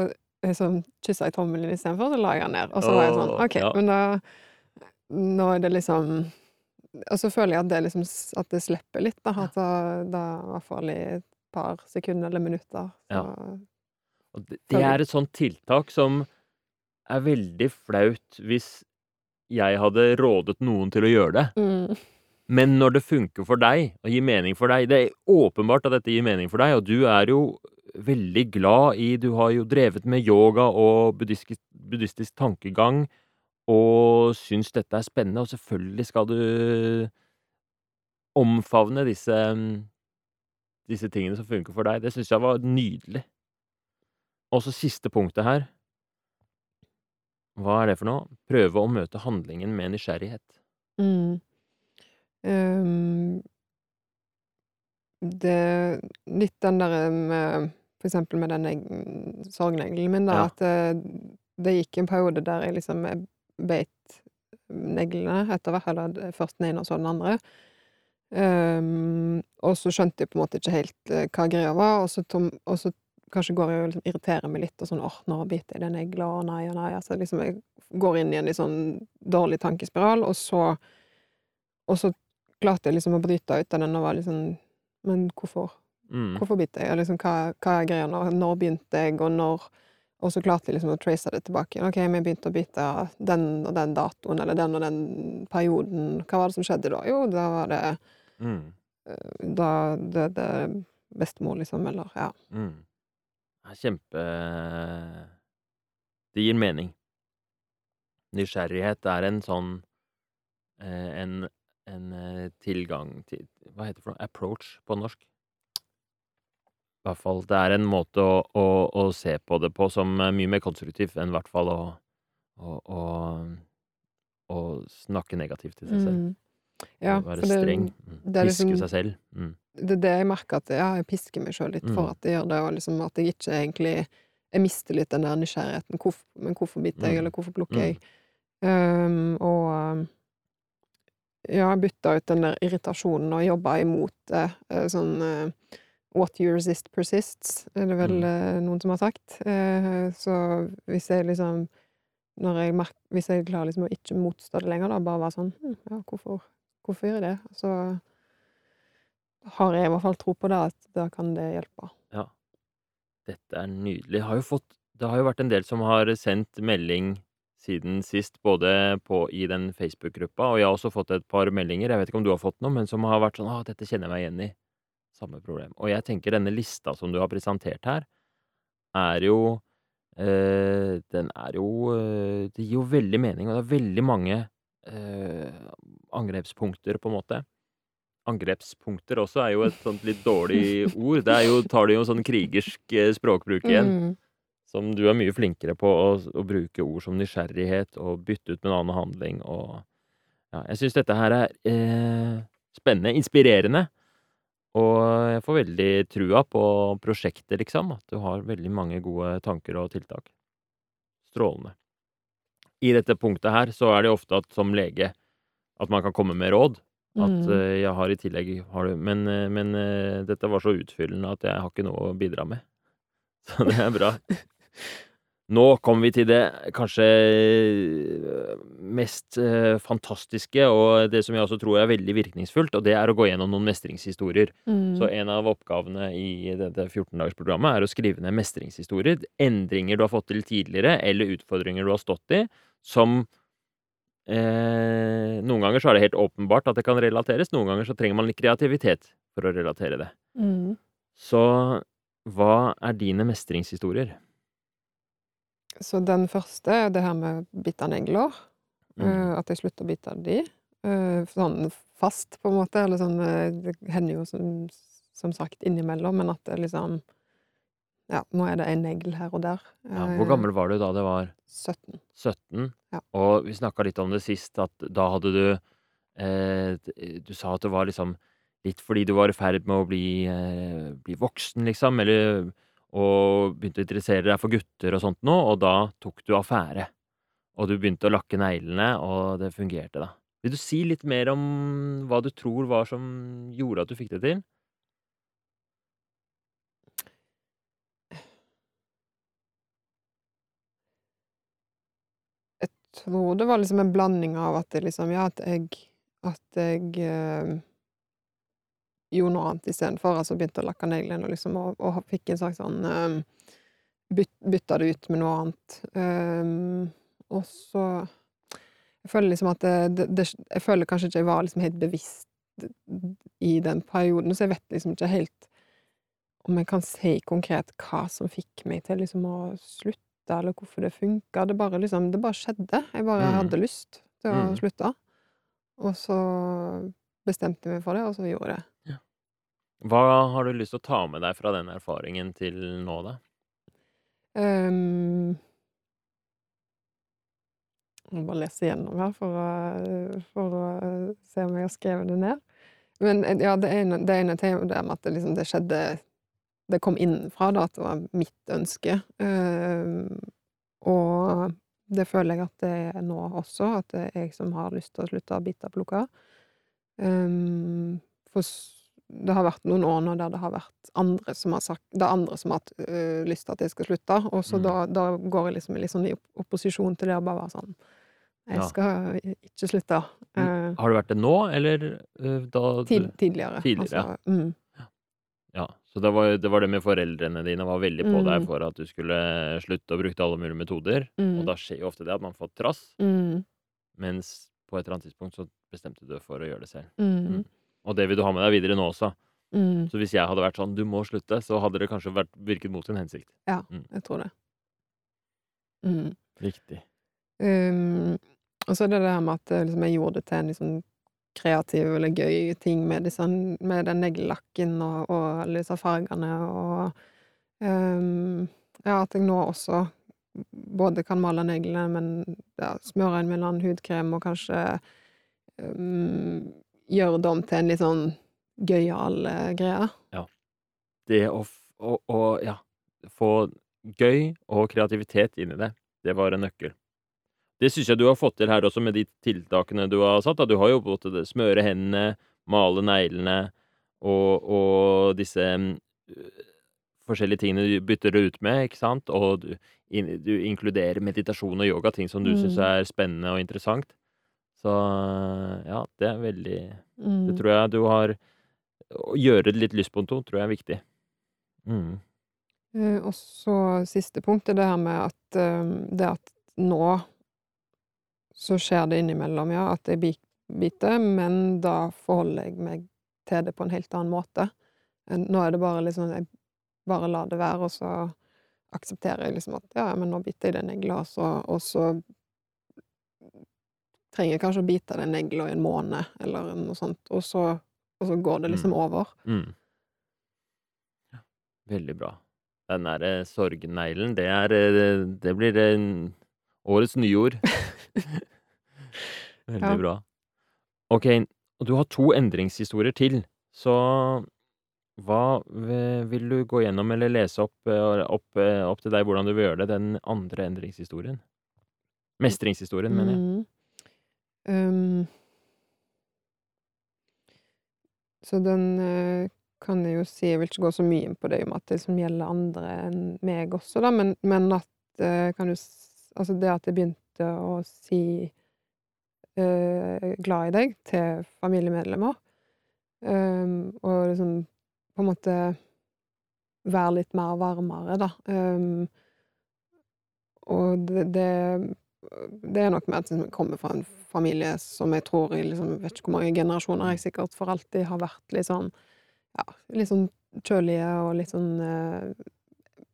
liksom, kyssa jeg tommelen istedenfor, så la jeg den ned. Og så var jeg sånn OK, ja. men da Nå er det liksom Og så føler jeg at det liksom At det slipper litt, da. At da i hvert fall i et par sekunder eller minutter. Så, Ja. Og det, det er et sånt tiltak som er veldig flaut hvis jeg hadde rådet noen til å gjøre det. Mm. Men når det funker for deg, og gir mening for deg Det er åpenbart at dette gir mening for deg, og du er jo veldig glad i Du har jo drevet med yoga og buddhistisk, buddhistisk tankegang, og syns dette er spennende, og selvfølgelig skal du omfavne disse disse tingene som funker for deg. Det syns jeg var nydelig. Og så siste punktet her. Hva er det for noe? Prøve å møte handlingen med nysgjerrighet. Mm. Um, det Litt den derre med For eksempel med den neg- sorgneglen min, da, Ja. at det, det gikk en periode der jeg liksom eh, beit neglene etter hvert, eller først den ene og så den andre. Um, og så skjønte jeg på en måte ikke helt eh, hva greia var, og så, tom, og så kanskje går jeg og liksom irriterer meg litt, og sånn åh, nå biter jeg den negla, og nei, og nei. Altså liksom jeg går inn i en litt sånn dårlig tankespiral, og så Og så klarte jeg liksom å bryte ut av den og var liksom Men hvorfor? Mm. Hvorfor biter jeg? Og Liksom, hva, hva er greia nå? Når begynte jeg, og når Og så klarte jeg liksom å trace det tilbake. Ok, vi begynte å bite den og den datoen, eller den og den perioden. Hva var det som skjedde da? Jo, da var det Mm. Da døde bestemor, liksom, eller ja. Mm. Kjempe Det gir mening. Nysgjerrighet er en sånn eh, En, en eh, tilgang til Hva heter det for noe? Approach på norsk? I hvert fall. Det er en måte å, å, å se på det på som er mye mer konstruktiv enn i hvert fall å, å snakke negativt til seg selv. Mm. Ja, være det- streng. Mm. det er Piske liksom- seg selv. Mm. det er det jeg merker at ja, jeg pisker meg sjøl litt Mm. for at jeg gjør det, og liksom at jeg ikke egentlig Jeg mister litt den der nysgjerrigheten. Hvorf, men hvorfor biter jeg, Mm. eller hvorfor plukker Mm. jeg? Um, og um, ja, jeg bytta ut den der irritasjonen og jobba imot det. eh, Sånn eh, What you resist persists, er det vel Mm. eh, noen som har sagt. Eh, Så hvis jeg liksom når jeg merker, Hvis jeg klarer liksom å ikke motstå det lenger, da, bare være sånn hm, Ja, hvorfor, hvorfor gjør jeg det? Så har jeg i hvert fall tro på det, at da kan det hjelpe. Ja. Dette er nydelig. Har fått, det har jo vært en del som har sendt melding siden sist, både på, i den Facebook-gruppa, og jeg har også fått et par meldinger, jeg vet ikke om du har fått noe, men som har vært sånn 'Å, dette kjenner jeg meg igjen i'. Samme problem. Og jeg tenker denne lista som du har presentert her, er jo øh, Den er jo øh, Det gir jo veldig mening, og det er veldig mange angrepspunkter, på en måte. Angrepspunkter også er jo et sånt litt dårlig ord. Det er jo, tar det jo sånn krigersk eh, språkbruk igjen. Mm. Som du er mye flinkere på å, å bruke ord som nysgjerrighet og bytte ut med en annen handling og Ja, jeg syns dette her er eh, spennende, inspirerende. Og jeg får veldig trua på prosjektet, liksom. At du har veldig mange gode tanker og tiltak. Strålende. I dette punktet her så er det ofte at som lege at man kan komme med råd. At eh, jeg har i tillegg har du Men, eh, men uh, dette var så utfyllende at jeg har ikke noe å bidra med. (laughs) Så det er bra. (laughs) Nå kommer vi til det kanskje eh, mest eh, fantastiske, og det som jeg også tror er veldig virkningsfullt, og det er å gå gjennom noen mestringshistorier. Mm. Så en av oppgavene i dette 14-dagersprogrammet er å skrive ned mestringshistorier. Endringer du har fått til tidligere, eller utfordringer du har stått i, som eh, Noen ganger så er det helt åpenbart at det kan relateres, noen ganger så trenger man litt kreativitet for å relatere det. Mm. Så hva er dine mestringshistorier? Så den første er det her med bitte negler. Mm. eh, At jeg slutter å bite de. eh, Sånn fast, på en måte. Eller sånn eh, Det hender jo som, som sagt innimellom, men at det liksom Ja, nå er det en negl her og der. Ja, hvor gammel var du da det var 17. 17? Ja. Og vi snakka litt om det sist, at da hadde du eh, Du sa at det var liksom litt fordi du var i ferd med å bli, eh, bli voksen, liksom, eller og begynte å interessere deg for gutter og sånt noe, og da tok du affære. Og du begynte å lakke neglene, og det fungerte, da. Vil du si litt mer om hva du tror var som gjorde at du fikk det til? Jeg tror det var liksom en blanding av at liksom Ja, at jeg At jeg eh, gjorde noe annet istedenfor. Altså begynte å lakke neglene og liksom og, og fikk en slags sånn um, byt, Bytta det ut med noe annet. Um, og så Jeg føler liksom at det, det, Jeg føler kanskje ikke jeg var liksom helt bevisst i den perioden, så jeg vet liksom ikke helt om jeg kan si konkret hva som fikk meg til liksom å slutte, eller hvorfor det funka. Det bare liksom Det bare skjedde. Jeg bare Mm. hadde lyst til å Mm. slutte. Og så bestemte jeg meg for det, og så gjorde jeg det. Hva har du lyst til å ta med deg fra den erfaringen til nå, da? Um, Jeg må bare lese gjennom her for å, for å se om jeg har skrevet det ned. Men eh, ja, det ene, ene til det med at det liksom det skjedde Det kom innenfra, da, at det var mitt ønske. Um, og det føler jeg at det er nå også, at det er jeg som har lyst til å slutte å bite og plukke. Um, for det har vært noen år nå der det har vært andre som har sagt Det er andre som har hatt øh, lyst til at jeg skal slutte, og så Mm. da, da går jeg liksom litt sånn i opposisjon til det og bare være sånn Jeg Ja. skal ikke slutte. Mm. Eh, Har det vært det nå, eller eh, da tid, tidligere. Tidligere, Altså, mm, Ja, så det var, det var det med foreldrene dine var veldig på deg Mm. for at du skulle slutte og brukte alle mulige metoder. mm, Og da skjer jo ofte det at man får trass, mm, mens på et eller annet tidspunkt så bestemte du for å gjøre det selv. Mm. Og det vil du ha med deg videre nå også. mm, Så hvis jeg hadde vært sånn 'du må slutte', så hadde det kanskje vært, virket mot sin hensikt. Ja, jeg tror det. Mm. Riktig. Um, og så er det det her med at eh, liksom, jeg gjorde det til en liksom kreativ eller gøy ting med, disse, med den neglelakken og, og alle disse fargene, og um, ja, at jeg nå også både kan male neglene, men ja, smøre en eller annen hudkrem, og kanskje um, gjøre dem til en litt sånn gøyal greie. Ja. Det å, å, å ja, få gøy og kreativitet inn i det, det var en nøkkel. Det syns jeg du har fått til her også, med de tiltakene du har satt. Da. Du har jo til det smøre hendene, male neglene og, og disse mm, forskjellige tingene du bytter det ut med, ikke sant? Og du, in, du inkluderer meditasjon og yoga, ting som du syns Mm. er spennende og interessant. Så ja, det er veldig Mm. Det tror jeg du har Å gjøre det litt lystbonto tror jeg er viktig. Mm. Eh, og så siste punkt er det her med at eh, det at nå så skjer det innimellom, ja, at jeg biter, men da forholder jeg meg til det på en helt annen måte. Nå er det bare liksom Jeg bare lar det være, og så aksepterer jeg liksom at ja, men nå biter jeg den negla, og og så trenger kanskje å bite den negla i en måned, eller noe sånt, og så, og så går det liksom Mm. over. Mm. Ja, veldig bra. Den derre sorgneglen, det er eh, Det blir eh, årets nyord. (laughs) Veldig Ja. bra. Ok, og du har to endringshistorier til, så Hva vil du gå gjennom eller lese opp, eh, opp eh, opp til deg hvordan du vil gjøre det, den andre endringshistorien? Mestringshistorien, mener jeg. Mm. Ehm Så den uh, kan jeg jo si Jeg vil ikke gå så mye inn på det i og med at det liksom gjelder andre enn meg også, da, men men at uh, kan du Altså det at jeg begynte å si uh, 'glad i deg' til familiemedlemmer, um, og liksom på en måte være litt mer varmere, da. Um, og det det det er nok med at jeg kommer fra en familie som jeg tror i liksom vet ikke hvor mange generasjoner jeg sikkert for alltid har vært litt sånn ja, litt sånn kjølige og litt sånn eh,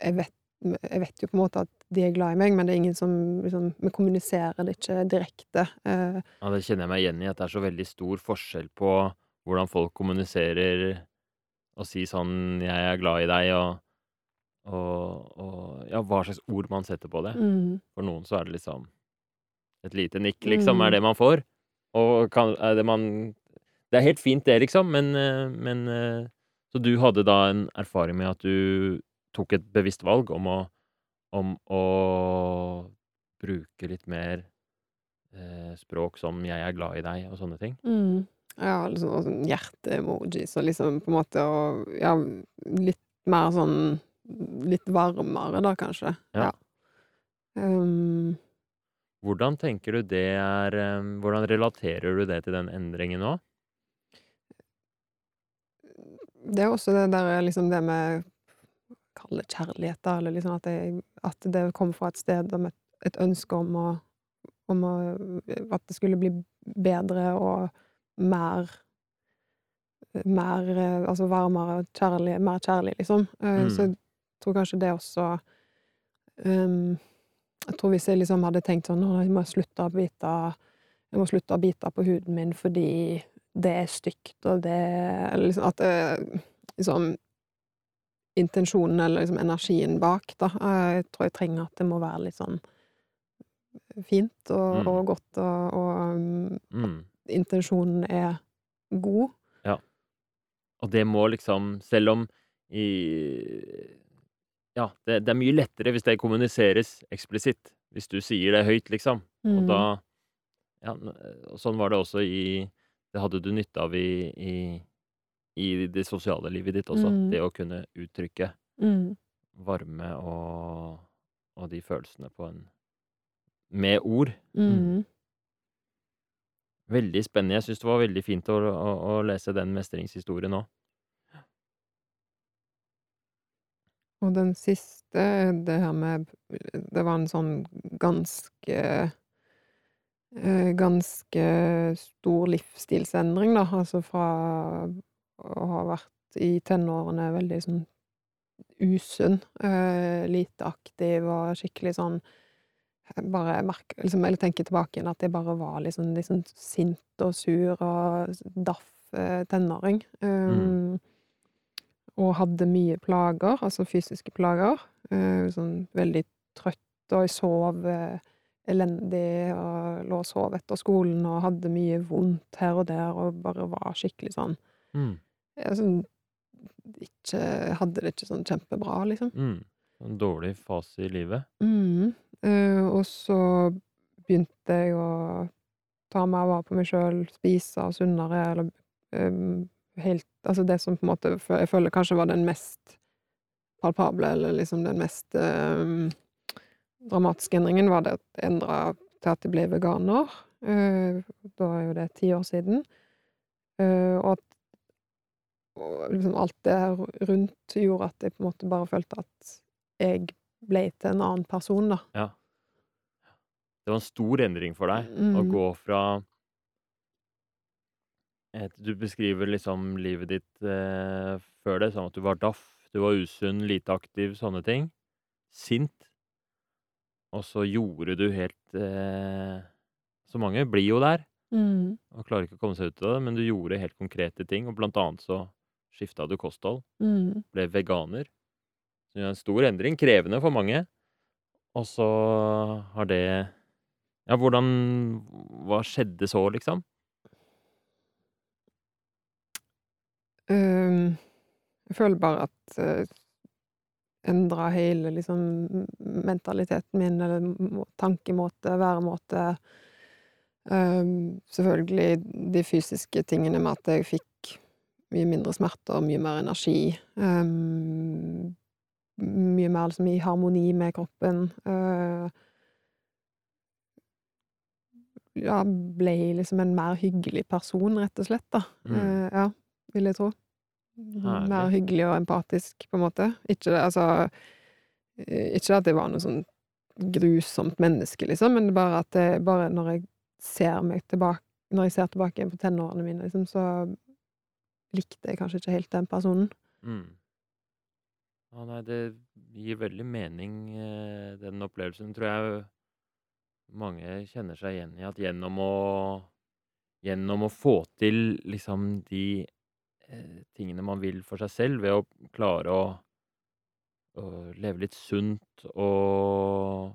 jeg vet jeg vet jo på en måte at de er glad i meg, men det er ingen som liksom Vi kommuniserer det ikke direkte. Eh, Ja, det kjenner jeg meg igjen i, at det er så veldig stor forskjell på hvordan folk kommuniserer og sier sånn 'Jeg er glad i deg', og og og ja, hva slags ord man setter på det. mm, For noen så er det liksom Et lite nikk, liksom, er mm, det man får. Og kan er det man Det er helt fint, det, liksom, men eh, men eh, Så du hadde da en erfaring med at du tok et bevisst valg om å om å bruke litt mer eh, språk som 'jeg er glad i deg' og sånne ting? mm. Ja, liksom og sånn hjerte-emojis og liksom på en måte og Ja, litt mer sånn Litt varmere, da, kanskje. Ja. Ja. Um, Hvordan tenker du det er eh, Hvordan relaterer du det til den endringen nå? det er også det der liksom det med Kall det kjærlighet, da, eller liksom at jeg at det kommer fra et sted om et et ønske om å om å At det skulle bli bedre og mer mer eh, Altså varmere og kjærlig mer kjærlig, liksom. Mm. Så Mm. jeg tror kanskje det også um, Jeg tror hvis jeg liksom hadde tenkt sånn Nå må jeg slutte å bite Jeg må slutte å bite på huden min fordi det er stygt, og det liksom at det liksom Intensjonen eller liksom energien bak, da. eh, Jeg tror jeg trenger at det må være litt sånn fint og, Mm. og godt, og, og um, Mm. intensjonen er god. Ja. Og det må liksom Selv om i Ja, det det er mye lettere hvis det kommuniseres eksplisitt. Hvis du sier det høyt, liksom. Og Mm. da Ja, og sånn var det også i Det hadde du nytte av i i i det sosiale livet ditt også. Mm. Det å kunne uttrykke Mm. varme og og de følelsene på en med ord. Mm. Veldig spennende. Jeg syns det var veldig fint å å å lese den mestringshistorien òg. Og den siste, det her med Det var en sånn ganske eh, Ganske stor livsstilsendring, da. Altså fra å ha vært i tenårene veldig sånn usunn, eh, lite aktiv og skikkelig sånn bare merker liksom, Eller tenker tilbake igjen at jeg bare var sånn, sånn sint og sur og daff eh, tenåring. Um, og hadde mye plager, altså fysiske plager. Eh, sånn veldig trøtt, og jeg sov eh, elendig og lå og sov etter skolen og hadde mye vondt her og der og bare var skikkelig sånn Mm. sånn ikke Hadde det ikke sånn kjempebra, liksom. Mm. En dårlig fase i livet. Mm. Eh, og så begynte jeg å ta mer vare på meg sjøl, spise sunnere, eller em, helt Altså det som på en måte jeg føler kanskje var den mest palpable, eller liksom den mest um, dramatiske endringen, var det at jeg endra til at jeg ble veganer. Uh, da er jo det ti år siden. Uh, og at og liksom alt det her rundt gjorde at jeg på en måte bare følte at jeg ble til en annen person, da. Ja. Det var en stor endring for deg å Mm. gå fra Du beskriver liksom livet ditt eh, før det som at du var daff, du var usunn, lite aktiv, sånne ting. Sint. Og så gjorde du helt eh, Så mange blir jo der Mm. og klarer ikke å komme seg ut av det, men du gjorde helt konkrete ting, og blant annet så skifta du kosthold. Mm. ble veganer. Så det er en stor endring, krevende for mange. Og så har det Ja, hvordan Hva skjedde så, liksom? Jeg føler bare at uh, endra hele liksom mentaliteten min, eller tankemåte, væremåte. Um, selvfølgelig de fysiske tingene med at jeg fikk mye mindre smerter, mye mer energi. Um, mye mer liksom i harmoni med kroppen. Uh, ja, ble liksom en mer hyggelig person, rett og slett, da. Mm. Uh, ja, vil jeg tro. Herlig. Mer hyggelig og empatisk, på en måte. Ikke altså Ikke at jeg var noe sånn grusomt menneske, liksom, men bare at det, bare når jeg ser meg tilbake Når jeg ser tilbake igjen på tenårene mine, liksom, så likte jeg kanskje ikke helt den personen. Mm. Ja, nei, det gir veldig mening, eh, den opplevelsen, tror jeg mange kjenner seg igjen i. At gjennom å Gjennom å få til liksom de eh, tingene man vil for seg selv, ved å klare å, å leve litt sunt og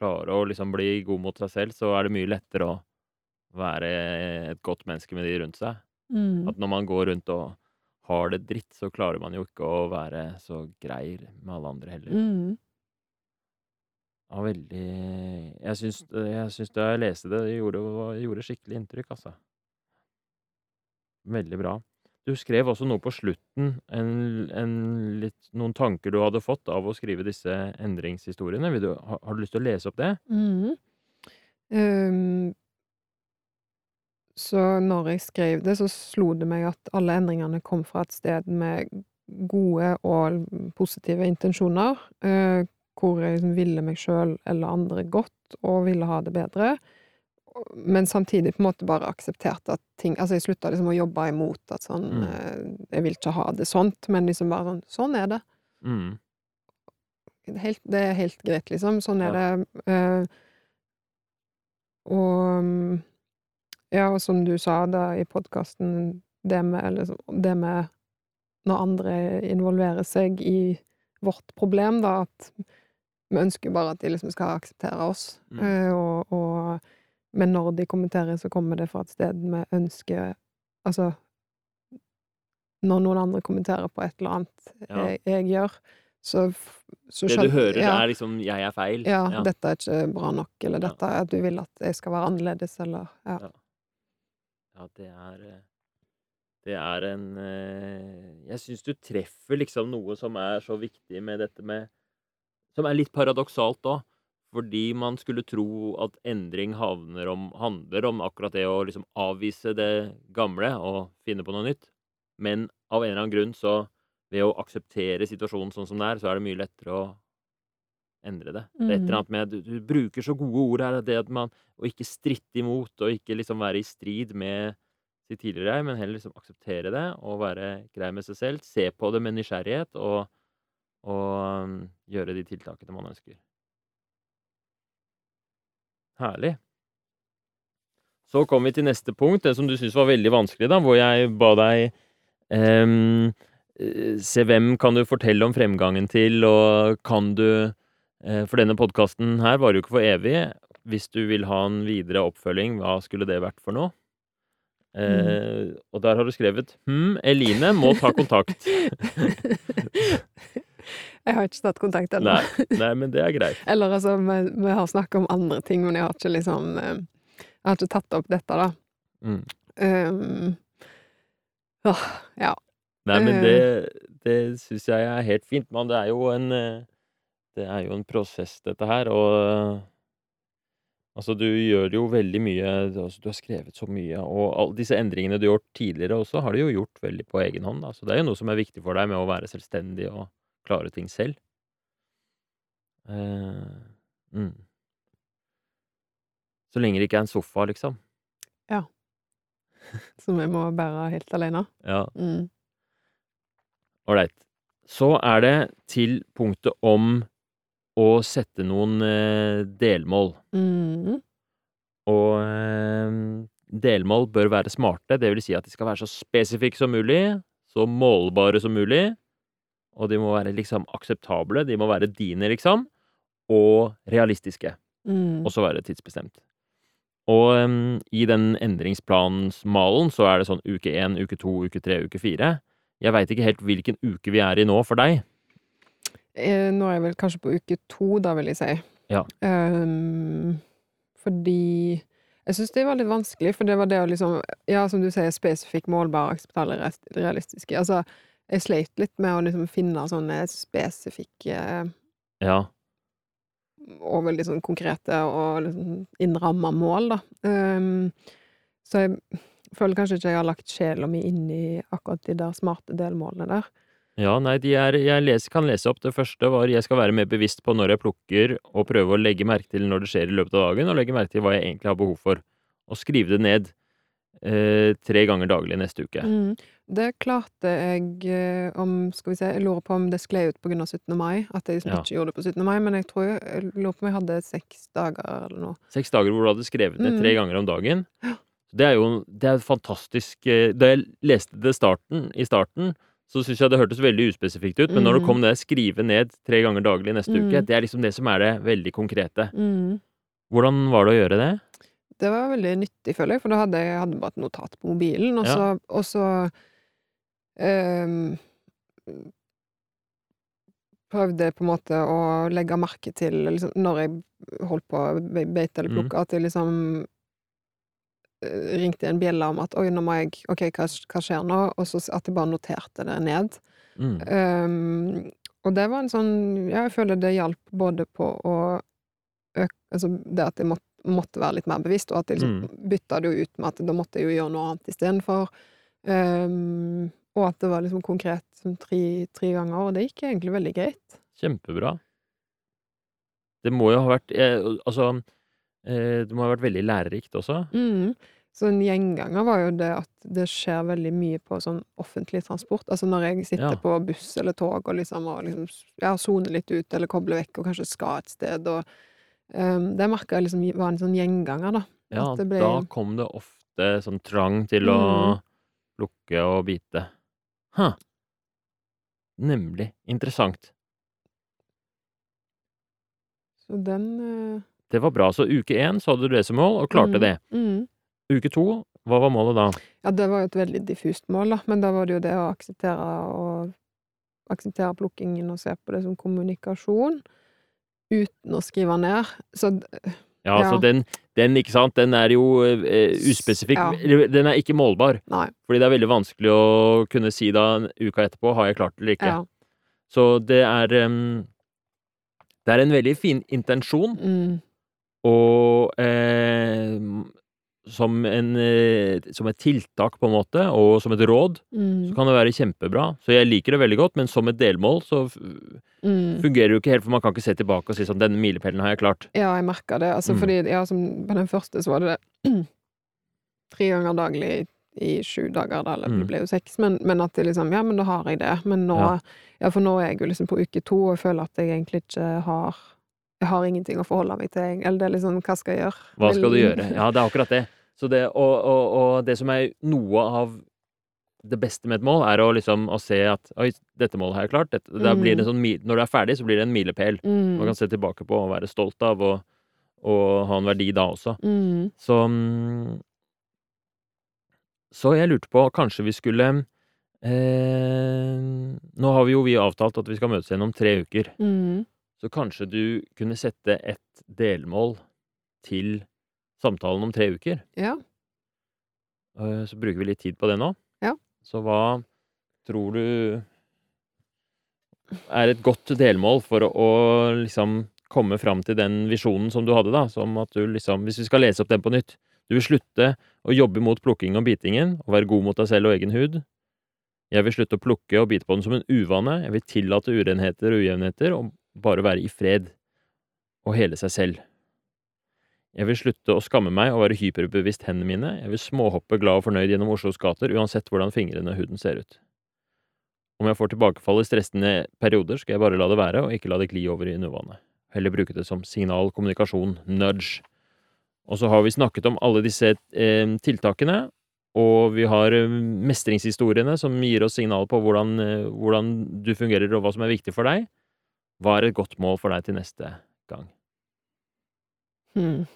klare å liksom bli god mot seg selv, så er det mye lettere å være et godt menneske med de rundt seg. Mm. At når man går rundt og har det dritt, så klarer man jo ikke å være så grei med alle andre heller. Mm. Ja, veldig Jeg syns, jeg syns da jeg leste det, det gjorde, gjorde skikkelig inntrykk, altså. Veldig bra. Du skrev også noe på slutten, en, en litt, noen tanker du hadde fått av å skrive disse endringshistoriene. Du, har, har du lyst til å lese opp det? Mm. Um, så når jeg skrev det, så slo det meg at alle endringene kom fra et sted med gode og positive intensjoner, uh, hvor jeg ville meg sjøl eller andre godt og ville ha det bedre, men samtidig på en måte bare aksepterte at ting Altså, jeg slutta liksom å jobbe imot at sånn Mm. eh, Jeg vil ikke ha det sånt, men liksom bare sånn Sånn er det. Mm. Helt, det er helt greit, liksom. Sånn er Ja. det. eh, og Ja, og som du sa da i podkasten, det med eller Det med når andre involverer seg i vårt problem, da, at vi ønsker bare at de liksom skal akseptere oss. Mm. eh, og, og Men når de kommenterer, så kommer det fra et sted vi ønsker Altså Når noen andre kommenterer på et eller annet Ja. jeg, jeg gjør, så, så Det du hører, ja. er liksom 'jeg er feil'. Ja, Ja. dette er ikke bra nok, eller dette er at du vil at jeg skal være annerledes, eller ja. Ja. Ja, det er eh, Det er en eh, Jeg syns du treffer liksom noe som er så viktig med dette med Som er litt paradoksalt òg. Fordi man skulle tro at endring havner om, handler om akkurat det å liksom avvise det gamle og finne på noe nytt. Men av en eller annen grunn så ved å akseptere situasjonen sånn som den er, så er det mye lettere å endre det. Det er et eller annet med Du, du bruker så gode ord her, det at man Å ikke stritte imot, og ikke liksom være i strid med sitt tidligere jeg, men heller liksom akseptere det og være grei med seg selv. Se på det med nysgjerrighet og, og um, gjøre de tiltakene man ønsker. Herlig. Så kom vi til neste punkt, det som du syntes var veldig vanskelig, da, hvor jeg ba deg eh, se hvem kan du fortelle om fremgangen til, og kan du eh, For denne podkasten her varer jo ikke for evig. Hvis du vil ha en videre oppfølging, hva skulle det vært for noe? Eh, Og der har du skrevet Hm, Eline må ta kontakt. (laughs) (laughs) Jeg har ikke tatt kontakt ennå. Nei, nei, men det er greit. (laughs) Eller altså, vi, vi har snakka om andre ting, men jeg har ikke liksom eh, Jeg har ikke tatt opp dette, da. Mm. Um, åh, ja. Nei, men Eh. det, det syns jeg er helt fint. Men det er jo en eh, Det er jo en prosess, dette her, og Altså, du gjør jo veldig mye altså, Du har skrevet så mye, og alle disse endringene du har gjort tidligere også, har du jo gjort veldig på egen hånd, da. Så det er jo noe som er viktig for deg med å være selvstendig og klare ting selv. Uh, mm. Så lenge det ikke er en sofa, liksom. Ja. (laughs) Som jeg må bære helt alene. Ja. Mm. Ålreit. Så er det til punktet om å sette noen eh, delmål. Mm. Og eh, delmål bør være smarte, det vil si at de skal være så spesifikke som mulig, så målbare som mulig, og de må være liksom akseptable, de må være dine, liksom, og realistiske. Mm. Også være tidsbestemt. Og um, i den endringsplansmalen så er det sånn uke én, uke to, uke tre, uke fire. Jeg veit ikke helt hvilken uke vi er i nå for deg. Eh, nå er jeg vel kanskje på uke to, da, vil jeg si. Ja. Um, fordi Jeg syns det var litt vanskelig, for det var det å liksom Ja, som du sier, spesifikk, målbare, akseptabel, realistiske. Altså, jeg sleit litt med å liksom finne sånne spesifikke Ja. og veldig sånn konkrete og liksom innramma mål, da. Um, så jeg føler kanskje ikke jeg har lagt sjela mi inn i akkurat de der smarte delmålene der. Ja, nei, de er Jeg leser, kan lese opp. Det første var jeg skal være mer bevisst på når jeg plukker, og prøve å legge merke til når det skjer i løpet av dagen, og legge merke til hva jeg egentlig har behov for. Og skrive det ned eh, tre ganger daglig neste uke. Mm. Det klarte jeg eh, om Skal vi se, jeg lurer på om det skled ut av 17. mai. At jeg liksom Ja. ikke gjorde det på 17. mai, men jeg tror jeg, jeg lurer på om jeg hadde seks dager eller noe. Seks dager hvor du hadde skrevet ned Mm. tre ganger om dagen. (gasps) Det er jo det er fantastisk eh, Da jeg leste det starten, i starten, så syns jeg det hørtes veldig uspesifikt ut, men når det Mm. kom det skrive ned tre ganger daglig neste Mm. uke, det er liksom det som er det veldig konkrete. Mm. Hvordan var det å gjøre det? Det var veldig nyttig, føler jeg, for da hadde jeg hadde bare et notat på mobilen, og Ja. så, og så um, Prøvde på en måte å legge merke til liksom, når jeg holdt på å be- beite eller Mm. plukke, at jeg liksom eh, ringte en bjelle om at oi, nå må jeg Ok, hva, hva skjer nå? Og så at jeg bare noterte det ned. Mm. Um, og det var en sånn Ja, jeg føler det hjalp både på å øke Altså det at jeg måtte, måtte være litt mer bevisst, og at jeg liksom Mm. bytta det jo ut med at da måtte jeg jo gjøre noe annet istedenfor. Um, og at det var liksom konkret som tre, tre ganger, og det gikk egentlig veldig greit. Kjempebra. Det må jo ha vært eh, Altså, eh, det må ha vært veldig lærerikt også. Mm. Så en gjenganger var jo det at det skjer veldig mye på sånn offentlig transport. Altså når jeg sitter Ja. på buss eller tog og liksom, og liksom ja, soner litt ut eller kobler vekk og kanskje skal et sted, og um, det merka jeg liksom var en sånn gjenganger, da. Ja, ble- da kom det ofte sånn trang til å Mm. plukke og bite. Huh. Nemlig. Interessant. Så den uh... Det var bra. Så uke én så hadde du det som mål, og klarte mm, det. Mm. Uke to, hva var målet da? Ja, det var jo et veldig diffust mål, da, men da var det jo det å akseptere og akseptere plukkingen og se på det som kommunikasjon, uten å skrive ned. Så Ja, Ja. så den, den, ikke sant, den er jo eh, uspesifikk. Ja. Den er ikke målbar. nei. Fordi det er veldig vanskelig å kunne si da en uka etterpå har jeg klart det eller ikke. Ja. Så det er um, Det er en veldig fin intensjon, Mm, og som, en, eh, som et tiltak, på en måte, og som et råd, så mm, kan det være kjempebra. Så jeg liker det veldig godt, men som et delmål så mm. fungerer det jo ikke helt, for man kan ikke se tilbake og si sånn 'Denne milepælen har jeg klart'. Ja, jeg merker det. Altså, Mm. fordi ja, som på den første så var det det (clears throat) tre ganger daglig i sju dager, da, eller Mm. det ble jo seks, men, men at det liksom Ja, men da har jeg det. Men nå Ja. Ja, for nå er jeg jo liksom på uke to, og jeg føler at jeg egentlig ikke har Jeg har ingenting å forholde meg til, eller det er liksom Hva skal jeg gjøre? Hva skal du gjøre? Ja, det er akkurat det. Så det og, og, og det som er noe av det beste med et mål, er å liksom å se at Oi, dette målet har jeg klart. Dette, det sånn, når du er ferdig, så blir det en milepæl. Man Mm, kan se tilbake på og være stolt av, og, og ha en verdi da også. mm, Så mm, Så jeg lurte på, kanskje vi skulle eh, Nå har vi jo vi avtalt at vi skal møtes igjen om tre uker. mm. Så kanskje du kunne sette et delmål til samtalen om tre uker? Ja. Eh, Så bruker vi litt tid på det nå. Ja. Så hva tror du er et godt delmål for å, å liksom komme fram til den visjonen som du hadde, da? Som at du liksom Hvis vi skal lese opp den på nytt Du vil slutte å jobbe mot plukking og bitingen, og være god mot deg selv og egen hud. Jeg vil slutte å plukke og bite på den som en uvane. Jeg vil tillate urenheter og ujevnheter, og bare være i fred. Og hele seg selv. Jeg vil slutte å skamme meg og være hyperbevisst hendene mine. Jeg vil småhoppe glad og fornøyd gjennom Oslos gater, uansett hvordan fingrene og huden ser ut. Om jeg får tilbakefall i stressende perioder, skal jeg bare la det være, og ikke la det gli over i en. Heller bruke det som signal, kommunikasjon, nudge. Og så har vi snakket om alle disse eh, tiltakene, og vi har eh, mestringshistoriene som gir oss signal på hvordan, eh, hvordan du fungerer, og hva som er viktig for deg. Hva er et godt mål for deg til neste gang? Hmm.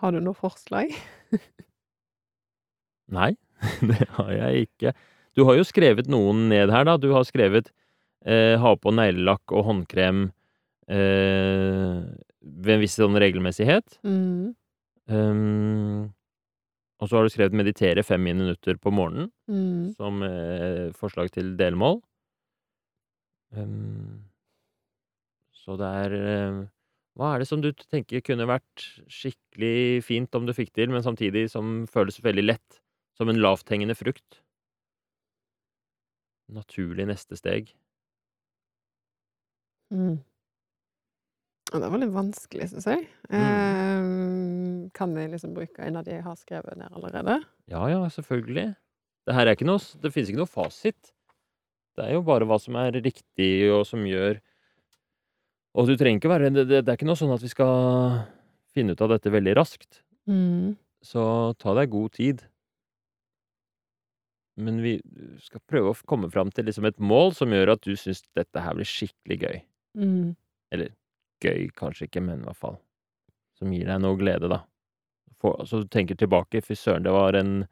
Har du noe forslag? (laughs) Nei? (laughs) Det har jeg ikke. Du har jo skrevet noen ned her, da. Du har skrevet eh, ha på neglelakk og håndkrem eh, ved en viss sånn regelmessighet. Mm. Um, og så har du skrevet 'meditere fem minutter på morgenen' Mm. som eh, forslag til delmål. Um, så det er eh, Hva er det som du tenker kunne vært skikkelig fint om du fikk til, men samtidig som føles veldig lett? Som en lavthengende frukt? Naturlig neste steg. Mm. Ja, det var litt vanskelig, syns jeg. Eh, kan jeg liksom bruke en av de jeg har skrevet ned allerede? Ja, ja, selvfølgelig. Det her er ikke noe Det finnes ikke noe fasit. Det er jo bare hva som er riktig, og som gjør Og du trenger ikke være det, det, er ikke noe sånn at vi skal finne ut av dette veldig raskt. Mm. Så ta deg god tid. Men vi skal prøve å komme fram til liksom et mål som gjør at du syns dette her blir skikkelig gøy. Mm. Gøy kanskje ikke, men i hvert fall. Som gir deg noe glede, da. For, så du tenker tilbake. Fy søren, det var en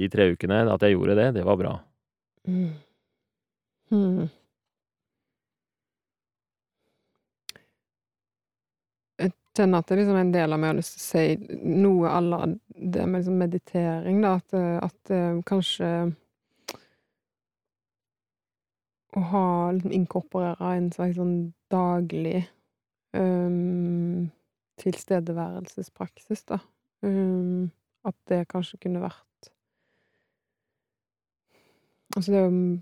De tre ukene at jeg gjorde det, det var bra. Mm. Mm. Jeg kjenner at det er liksom en del av meg har lyst til å si noe à la det med liksom meditering, da. At, eh, at eh, kanskje å ha liksom inkorporere en slags sånn daglig um, tilstedeværelsespraksis, da. Um, at det kanskje kunne vært Altså, det er jo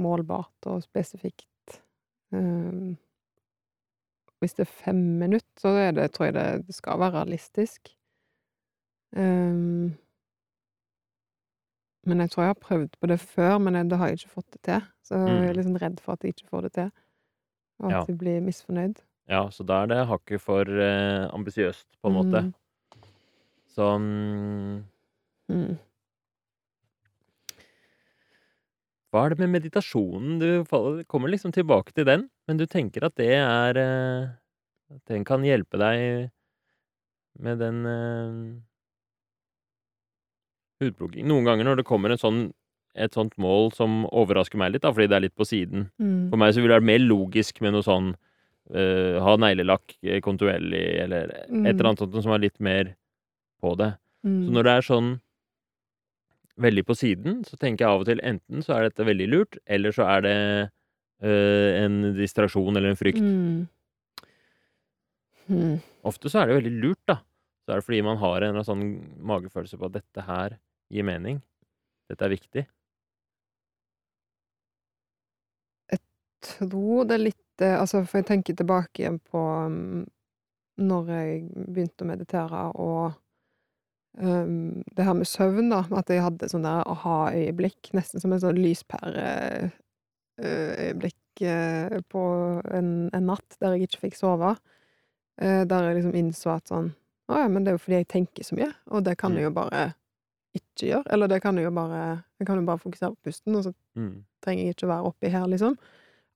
målbart og spesifikt. Um, hvis det er fem minutter, så det, tror jeg det, det skal være realistisk. Um, men jeg tror jeg har prøvd på det før, men jeg, det har jeg ikke fått det til. Så jeg er Mm. liksom redd for at jeg ikke får det til, og at Ja. jeg blir misfornøyd. Ja, så da er det hakket for eh, ambisiøst, på en måte. Mm. Så mm, Mm. Hva er det med meditasjonen? Du kommer liksom tilbake til den, men du tenker at det er eh, At den kan hjelpe deg med den eh, hudplukking. Noen ganger når det kommer en sånn, et sånt mål som overrasker meg litt, da, fordi det er litt på siden. Mm. For meg så ville det vært mer logisk med noe sånn uh, ha neglelakk eh, eller eller et Mm. eller annet sånt som er litt mer på det. Mm. Så når det er sånn veldig på siden, så tenker jeg av og til enten så er dette veldig lurt, eller så er det en distraksjon eller en frykt. Mm. Mm. Ofte så er det veldig lurt, da. Så er det fordi man har en eller annen sånn magefølelse på at dette her gir mening. Dette er viktig. Jeg tror det er litt eh, Altså, for jeg tenker tilbake igjen på um, når jeg begynte å meditere, og um, det her med søvn, da. At jeg hadde sånn der aha-øyeblikk, nesten som en sånn lyspæreøyeblikk eh, på en, en natt der jeg ikke fikk sove. Eh, der jeg liksom innså at sånn Å ja, men det er jo fordi jeg tenker så mye, og det kan Mm. jeg jo bare ikke gjøre. Eller det kan jeg jo bare Jeg kan jo bare fokusere på pusten, og så Mm. trenger jeg ikke være oppi her, liksom.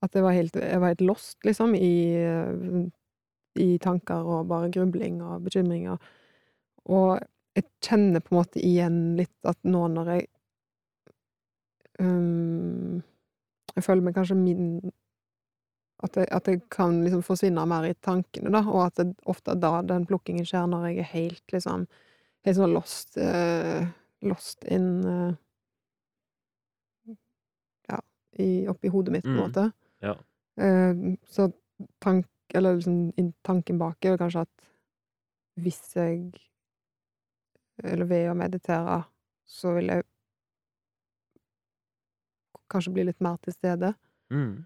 At jeg var helt, jeg var helt lost, liksom, i, eh, i tanker og bare grubling og bekymringer. Og jeg kjenner på en måte igjen litt at nå når jeg um, Jeg føler meg kanskje min at jeg, at jeg kan liksom forsvinne mer i tankene, da, og at det ofte da den plukkingen skjer når jeg er helt, liksom Helt sånn lost uh, Lost in uh, Ja, i, oppi hodet mitt, på en Mm. måte. Ja. Uh, så tank, eller liksom tanken bak er jo kanskje at hvis jeg Eller ved å meditere, så vil jeg kanskje bli litt mer til stede. Mm.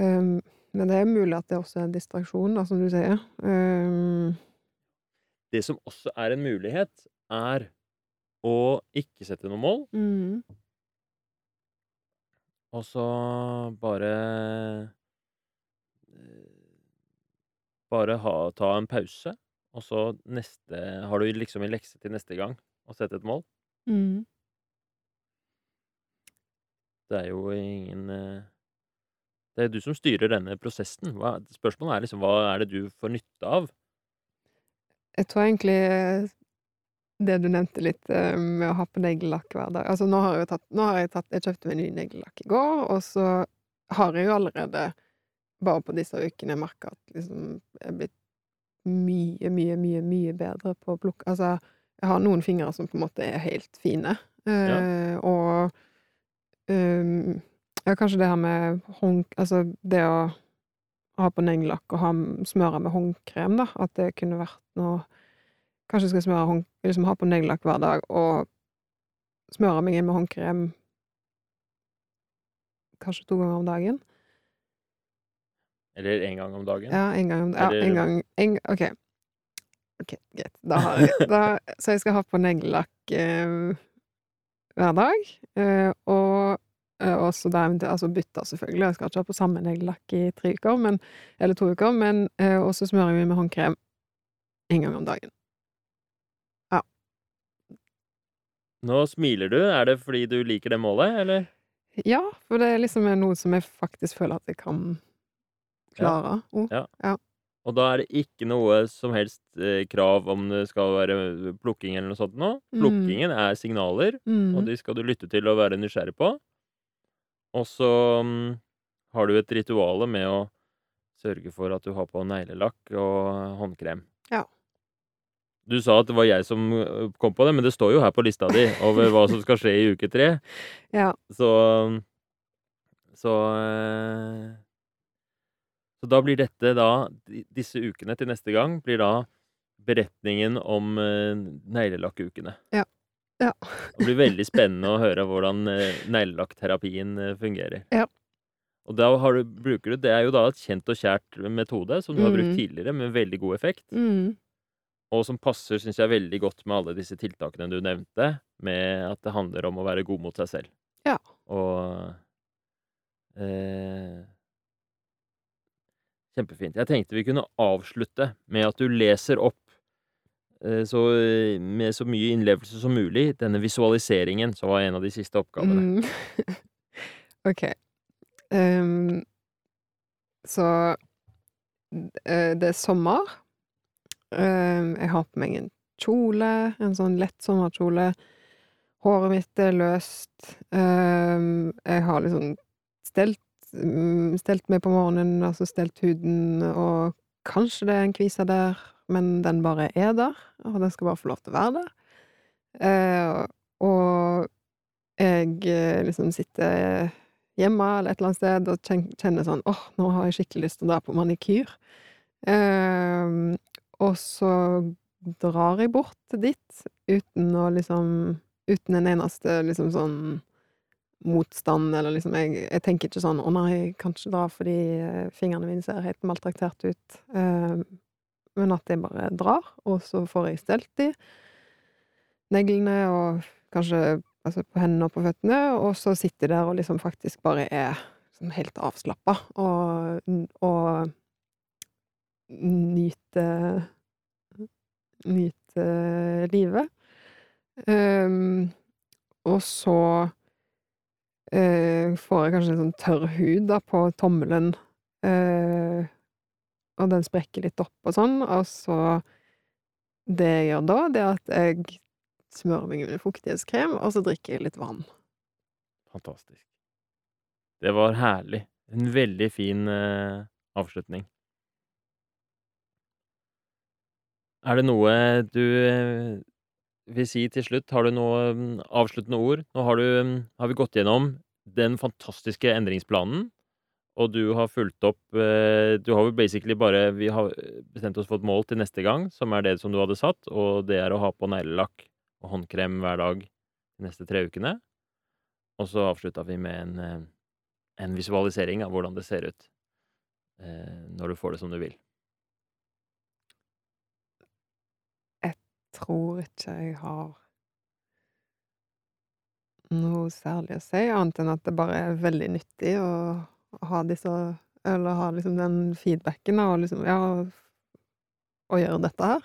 Um, men det er mulig at det også er en distraksjon, da, som du sier. Um, Det som også er en mulighet, er å ikke sette noe mål, mm, og så bare Bare ha, ta en pause, og så neste Har du liksom en lekse til neste gang å sette et mål? mm. Det er jo ingen eh, Det er du som styrer denne prosessen. Hva, spørsmålet er liksom hva er det du får nytte av? Jeg tror egentlig det du nevnte litt eh, med å ha på neglelakk hver dag. Altså, nå har jeg tatt har jeg tatt Jeg kjøpte meg ny neglelakk i går, og så har jeg jo allerede, bare på disse ukene, merka at liksom jeg er blitt mye, mye, mye, mye bedre på å plukke Altså, jeg har noen fingre som på en måte er helt fine, ja. og um, Ja, kanskje det her med håndk... Altså, det å ha på neglelakk og ha, smøre med håndkrem, da, at det kunne vært noe Kanskje jeg skal smøre hånd, liksom ha på neglelakk hver dag og smøre meg inn med håndkrem kanskje to ganger om dagen. Eller én gang om dagen. Ja, en gang om Ja, Eller- en gang en, OK. Ok, Greit. Da har jeg da, Så jeg skal ha på neglelakk eh, hver dag. Eh, og eh, også da Altså bytta, selvfølgelig. Jeg skal ikke ha på samme neglelakk i tre uker, men, eller to uker, men eh, Og smører vi med håndkrem en gang om dagen. Nå smiler du. Er det fordi du liker det målet, eller? Ja, for det er liksom noe som jeg faktisk føler at jeg kan klare. Oh. Og da er det ikke noe som helst eh, krav om det skal være plukking eller noe sånt nå. Mm. Plukkingen er signaler, Mm. og de skal du lytte til og være nysgjerrig på. Og så mm, har du et rituale med å sørge for at du har på neglelakk og håndkrem. Ja. Du sa at det var jeg som eh, kom på det, men det står jo her på lista di over hva som skal skje i uke tre. Ja. Så Så eh, Så da blir dette da Disse ukene til neste gang blir da beretningen om uh, neglelakkukene. Ja. Ja. Det blir veldig spennende å høre hvordan uh, neglelakkterapien uh, fungerer. Ja. Og da har du, bruker du Det er jo da et kjent og kjært metode som du har brukt Mm. tidligere, med veldig god effekt. Mm. Og som passer, syns jeg, veldig godt med alle disse tiltakene du nevnte, med at det handler om å være god mot seg selv. Ja. Og eh, Kjempefint. Jeg tenkte vi kunne avslutte med at du leser opp eh, så, med så mye innlevelse som mulig denne visualiseringen, som var en av de siste oppgavene. Mm. (laughs) OK. Um, så eh, det er sommer. Um, jeg har på meg en kjole, en sånn lett sommerkjole. Håret mitt er løst. Um, jeg har liksom stelt, stelt meg på morgenen, altså stelt huden, og kanskje det er en kvise der, men den bare er der, og den skal bare få lov til å være der. Eh, og jeg eh, liksom sitter hjemme eller et eller annet sted og kjenner sånn åh, nå har jeg skikkelig lyst til å dra på manikyr. Eh, og så drar jeg bort dit uten å liksom Uten en eneste liksom sånn motstand, eller liksom Jeg, jeg tenker ikke sånn 'Å nei, kanskje da, fordi eh, fingrene mine ser helt maltraktert ut'. Eh, men at jeg bare drar, og så får jeg stelt de neglene og kanskje altså på hendene og på føttene, og så sitter jeg der og liksom faktisk bare er liksom helt avslappa og, og nyte nyte livet. Um, og så eh, får jeg kanskje en sånn tørr hud da på tommelen, eh, og den sprekker litt opp og sånn, og så Det jeg gjør da, det er at jeg smører meg med fuktighetskrem, og så drikker jeg litt vann. Fantastisk. Det var herlig. En veldig fin eh, avslutning. Er det noe du eh, vil si til slutt? Har du noe mm, avsluttende ord? Nå har, du, mm, har vi gått gjennom den fantastiske endringsplanen, og du har fulgt opp eh, Du har jo basically bare Vi har bestemt oss for et mål til neste gang, som er det som du hadde satt, og det er å ha på neglelakk og håndkrem hver dag de neste tre ukene. Og så avslutta vi med en, eh, en visualisering av hvordan det ser ut eh, når du får det som du vil. Tror ikke jeg har noe særlig å si, annet enn at det bare er veldig nyttig å ha disse Eller ha liksom den feedbacken og liksom Ja, å gjøre dette her.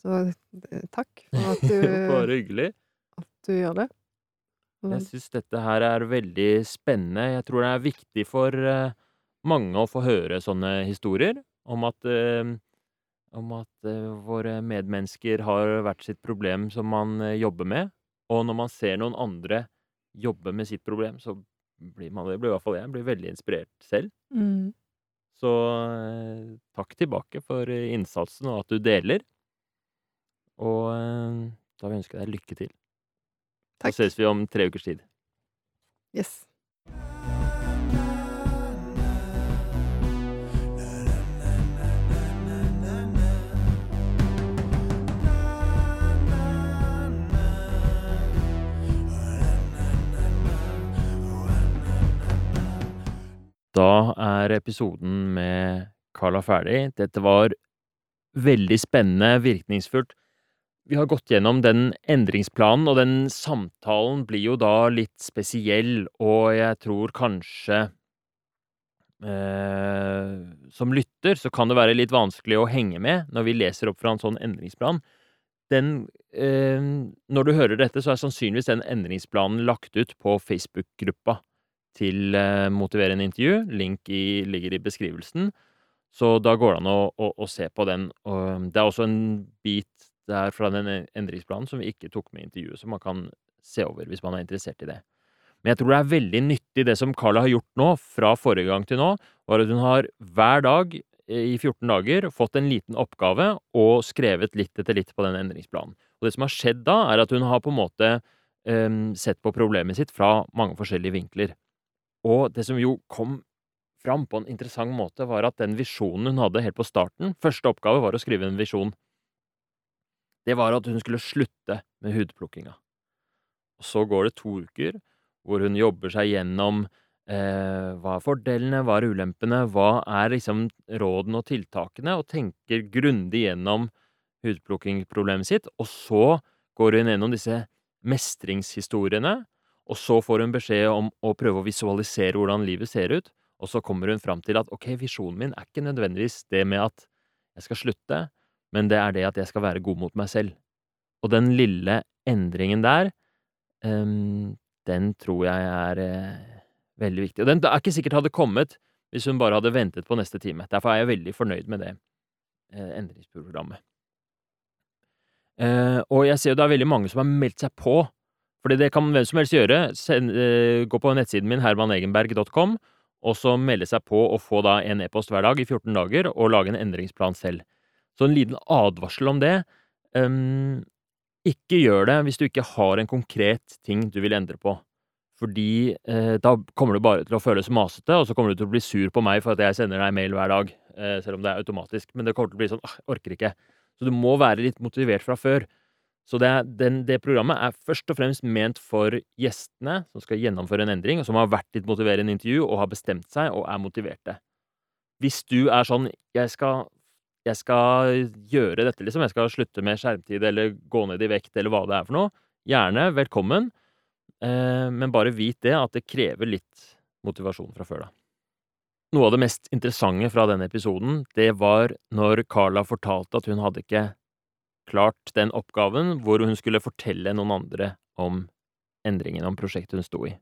Så eh, takk for at du, (laughs) Bare hyggelig. at du gjør det. Mm. Jeg syns dette her er veldig spennende. Jeg tror det er viktig for eh, mange å få høre sånne historier om at, eh, om at eh, våre medmennesker har hvert sitt problem som man eh, jobber med. Og når man ser noen andre jobbe med sitt problem, så blir man det blir i hvert fall jeg blir veldig inspirert selv. Mm. Så eh, takk tilbake for innsatsen og at du deler. Og da vil jeg ønske deg lykke til. Så Takk. ses vi om tre ukers tid. Yes. Da er episoden med Carla ferdig. Dette var veldig spennende, virkningsfullt. Vi har gått gjennom den endringsplanen, og den samtalen blir jo da litt spesiell, og jeg tror kanskje eh, Som lytter så kan det være litt vanskelig å henge med når vi leser opp fra en sånn endringsplan. Den eh, Når du hører dette, så er sannsynligvis den endringsplanen lagt ut på Facebook-gruppa til eh, Motiverende intervju. Link i, ligger i beskrivelsen. Så da går det an å, å, å se på den. Og det er også en bit der fra den endringsplanen som vi ikke tok med i intervjuet, som man kan se over hvis man er interessert i det. Men jeg tror det er veldig nyttig det som Carla har gjort nå, fra forrige gang til nå, var at hun har hver dag eh, i 14 dager fått en liten oppgave og skrevet litt etter litt på den endringsplanen. Og det som har skjedd da, er at hun har på en måte um, sett på problemet sitt fra mange forskjellige vinkler. Og det som jo kom fram på en interessant måte, var at den visjonen hun hadde helt på starten Første oppgave var å skrive en visjon. Det var at hun skulle slutte med hudplukkinga. Og så går det to uker hvor hun jobber seg gjennom eh, hva er fordelene, hva er ulempene, hva er liksom rådene og tiltakene, og tenker grundig gjennom hudplukkingproblemet sitt. Og så går hun gjennom disse mestringshistoriene, og så får hun beskjed om å prøve å visualisere hvordan livet ser ut. Og så kommer hun fram til at ok, visjonen min er ikke nødvendigvis det med at jeg skal slutte, men det er det at jeg skal være god mot meg selv. Og den lille endringen der, um, den tror jeg er uh, veldig viktig. Og den er ikke sikkert hadde kommet hvis hun bare hadde ventet på neste time. Derfor er jeg veldig fornøyd med det uh, endringsprogrammet. Uh, og jeg ser jo det er veldig mange som har meldt seg på, fordi det kan hvem som helst gjøre. Send, eh, gå på nettsiden min, hermanegenberg.com, og så melde seg på og få da en e-post hver dag i 14 dager, og lage en endringsplan selv. Så en liten advarsel om det. Um, ikke gjør det hvis du ikke har en konkret ting du vil endre på. Fordi eh, da kommer du bare til å føles masete, og så kommer du til å bli sur på meg for at jeg sender deg mail hver dag, eh, selv om det er automatisk. Men det kommer til å bli sånn ah, jeg orker ikke. Så du må være litt motivert fra før. Så det, er- den, det programmet er først og fremst ment for gjestene som skal gjennomføre en endring, og som har vært litt motiverende i intervju og har bestemt seg og er motiverte. Hvis du er sånn jeg skal, jeg skal gjøre dette, liksom, jeg skal slutte med skjermtid eller gå ned i vekt eller hva det er for noe, gjerne velkommen, eh, men bare vit det at det krever litt motivasjon fra før, da. Noe av det mest interessante fra denne episoden, det var når Carla fortalte at hun hadde ikke klart den oppgaven hvor hun skulle fortelle noen andre om endringen, om prosjektet hun sto i.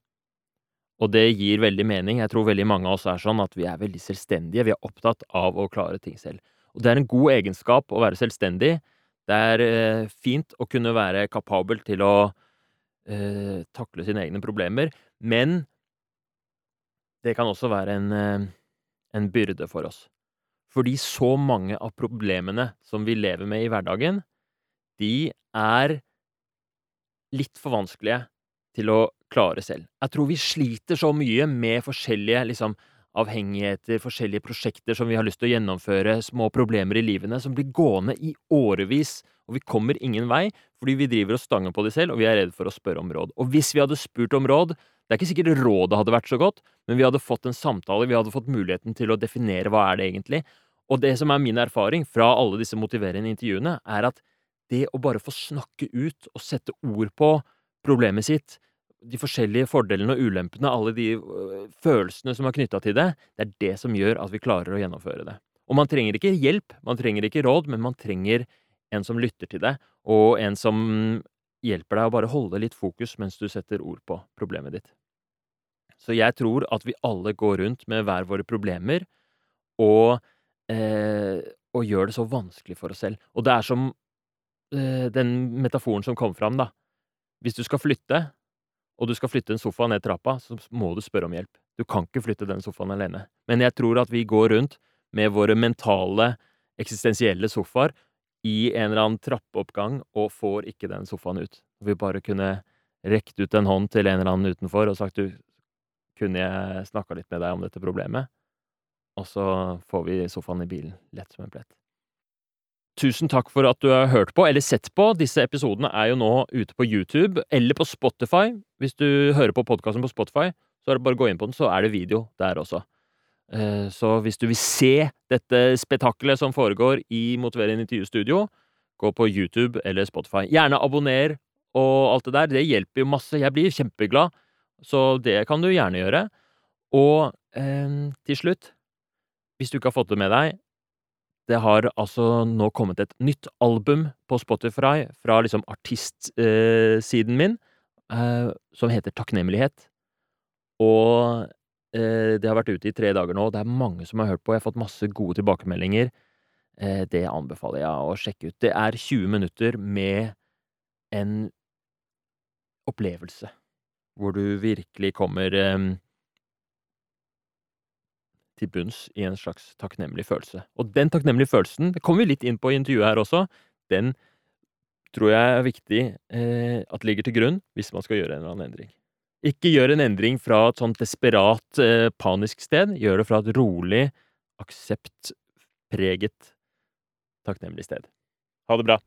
Og det gir veldig mening. Jeg tror veldig mange av oss er sånn at vi er veldig selvstendige. Vi er opptatt av å klare ting selv. Og det er en god egenskap å være selvstendig. Det er eh, fint å kunne være kapabel til å eh, takle sine egne problemer, men det kan også være en, eh, en byrde for oss. Fordi så mange av problemene som vi lever med i hverdagen, de er litt for vanskelige til å klare selv. Jeg tror vi sliter så mye med forskjellige liksom, avhengigheter, forskjellige prosjekter som vi har lyst til å gjennomføre, små problemer i livene, som blir gående i årevis, og vi kommer ingen vei fordi vi driver og stanger på de selv, og vi er redd for å spørre om råd. Og hvis vi hadde spurt om råd, det er ikke sikkert rådet hadde vært så godt, men vi hadde fått en samtale, vi hadde fått muligheten til å definere hva er det egentlig. Og det som er min erfaring fra alle disse motiverende intervjuene, er at det å bare få snakke ut og sette ord på problemet sitt, de forskjellige fordelene og ulempene, alle de øh, følelsene som er knytta til det, det er det som gjør at vi klarer å gjennomføre det. Og man trenger ikke hjelp, man trenger ikke råd, men man trenger en som lytter til deg, og en som hjelper deg å bare holde litt fokus mens du setter ord på problemet ditt. Så jeg tror at vi alle går rundt med hver våre problemer, og, eh, og gjør det så vanskelig for oss selv. Og det er som den metaforen som kom fram, da. Hvis du skal flytte, og du skal flytte en sofa ned trappa, så må du spørre om hjelp. Du kan ikke flytte den sofaen alene. Men jeg tror at vi går rundt med våre mentale, eksistensielle sofaer i en eller annen trappeoppgang og får ikke den sofaen ut. Vi bare kunne rekt ut en hånd til en eller annen utenfor og sagt du, kunne jeg snakka litt med deg om dette problemet? Og så får vi sofaen i bilen, lett som en plett. Tusen takk for at du har hørt på, eller sett på. Disse episodene er jo nå ute på YouTube, eller på Spotify. Hvis du hører på podkasten på Spotify, så er det bare å gå inn på den, så er det video der også. Eh, så hvis du vil se dette spetakkelet som foregår i Motiverende intervjustudio, gå på YouTube eller Spotify. Gjerne abonner og alt det der. Det hjelper jo masse. Jeg blir kjempeglad, så det kan du gjerne gjøre. Og eh, til slutt, hvis du ikke har fått det med deg, det har altså nå kommet et nytt album på Spotify fra liksom artistsiden eh, min, eh, som heter Takknemlighet. Og eh, det har vært ute i tre dager nå, og det er mange som har hørt på. Jeg har fått masse gode tilbakemeldinger. Det anbefaler jeg å sjekke ut. Det er 20 minutter med en opplevelse, hvor du virkelig kommer til bunns i en slags takknemlig følelse. Og den takknemlige følelsen, det kommer vi litt inn på i intervjuet her også, den tror jeg er viktig eh, at ligger til grunn hvis man skal gjøre en eller annen endring. Ikke gjør en endring fra et sånt desperat, eh, panisk sted. Gjør det fra et rolig, akseptpreget, takknemlig sted. Ha det bra.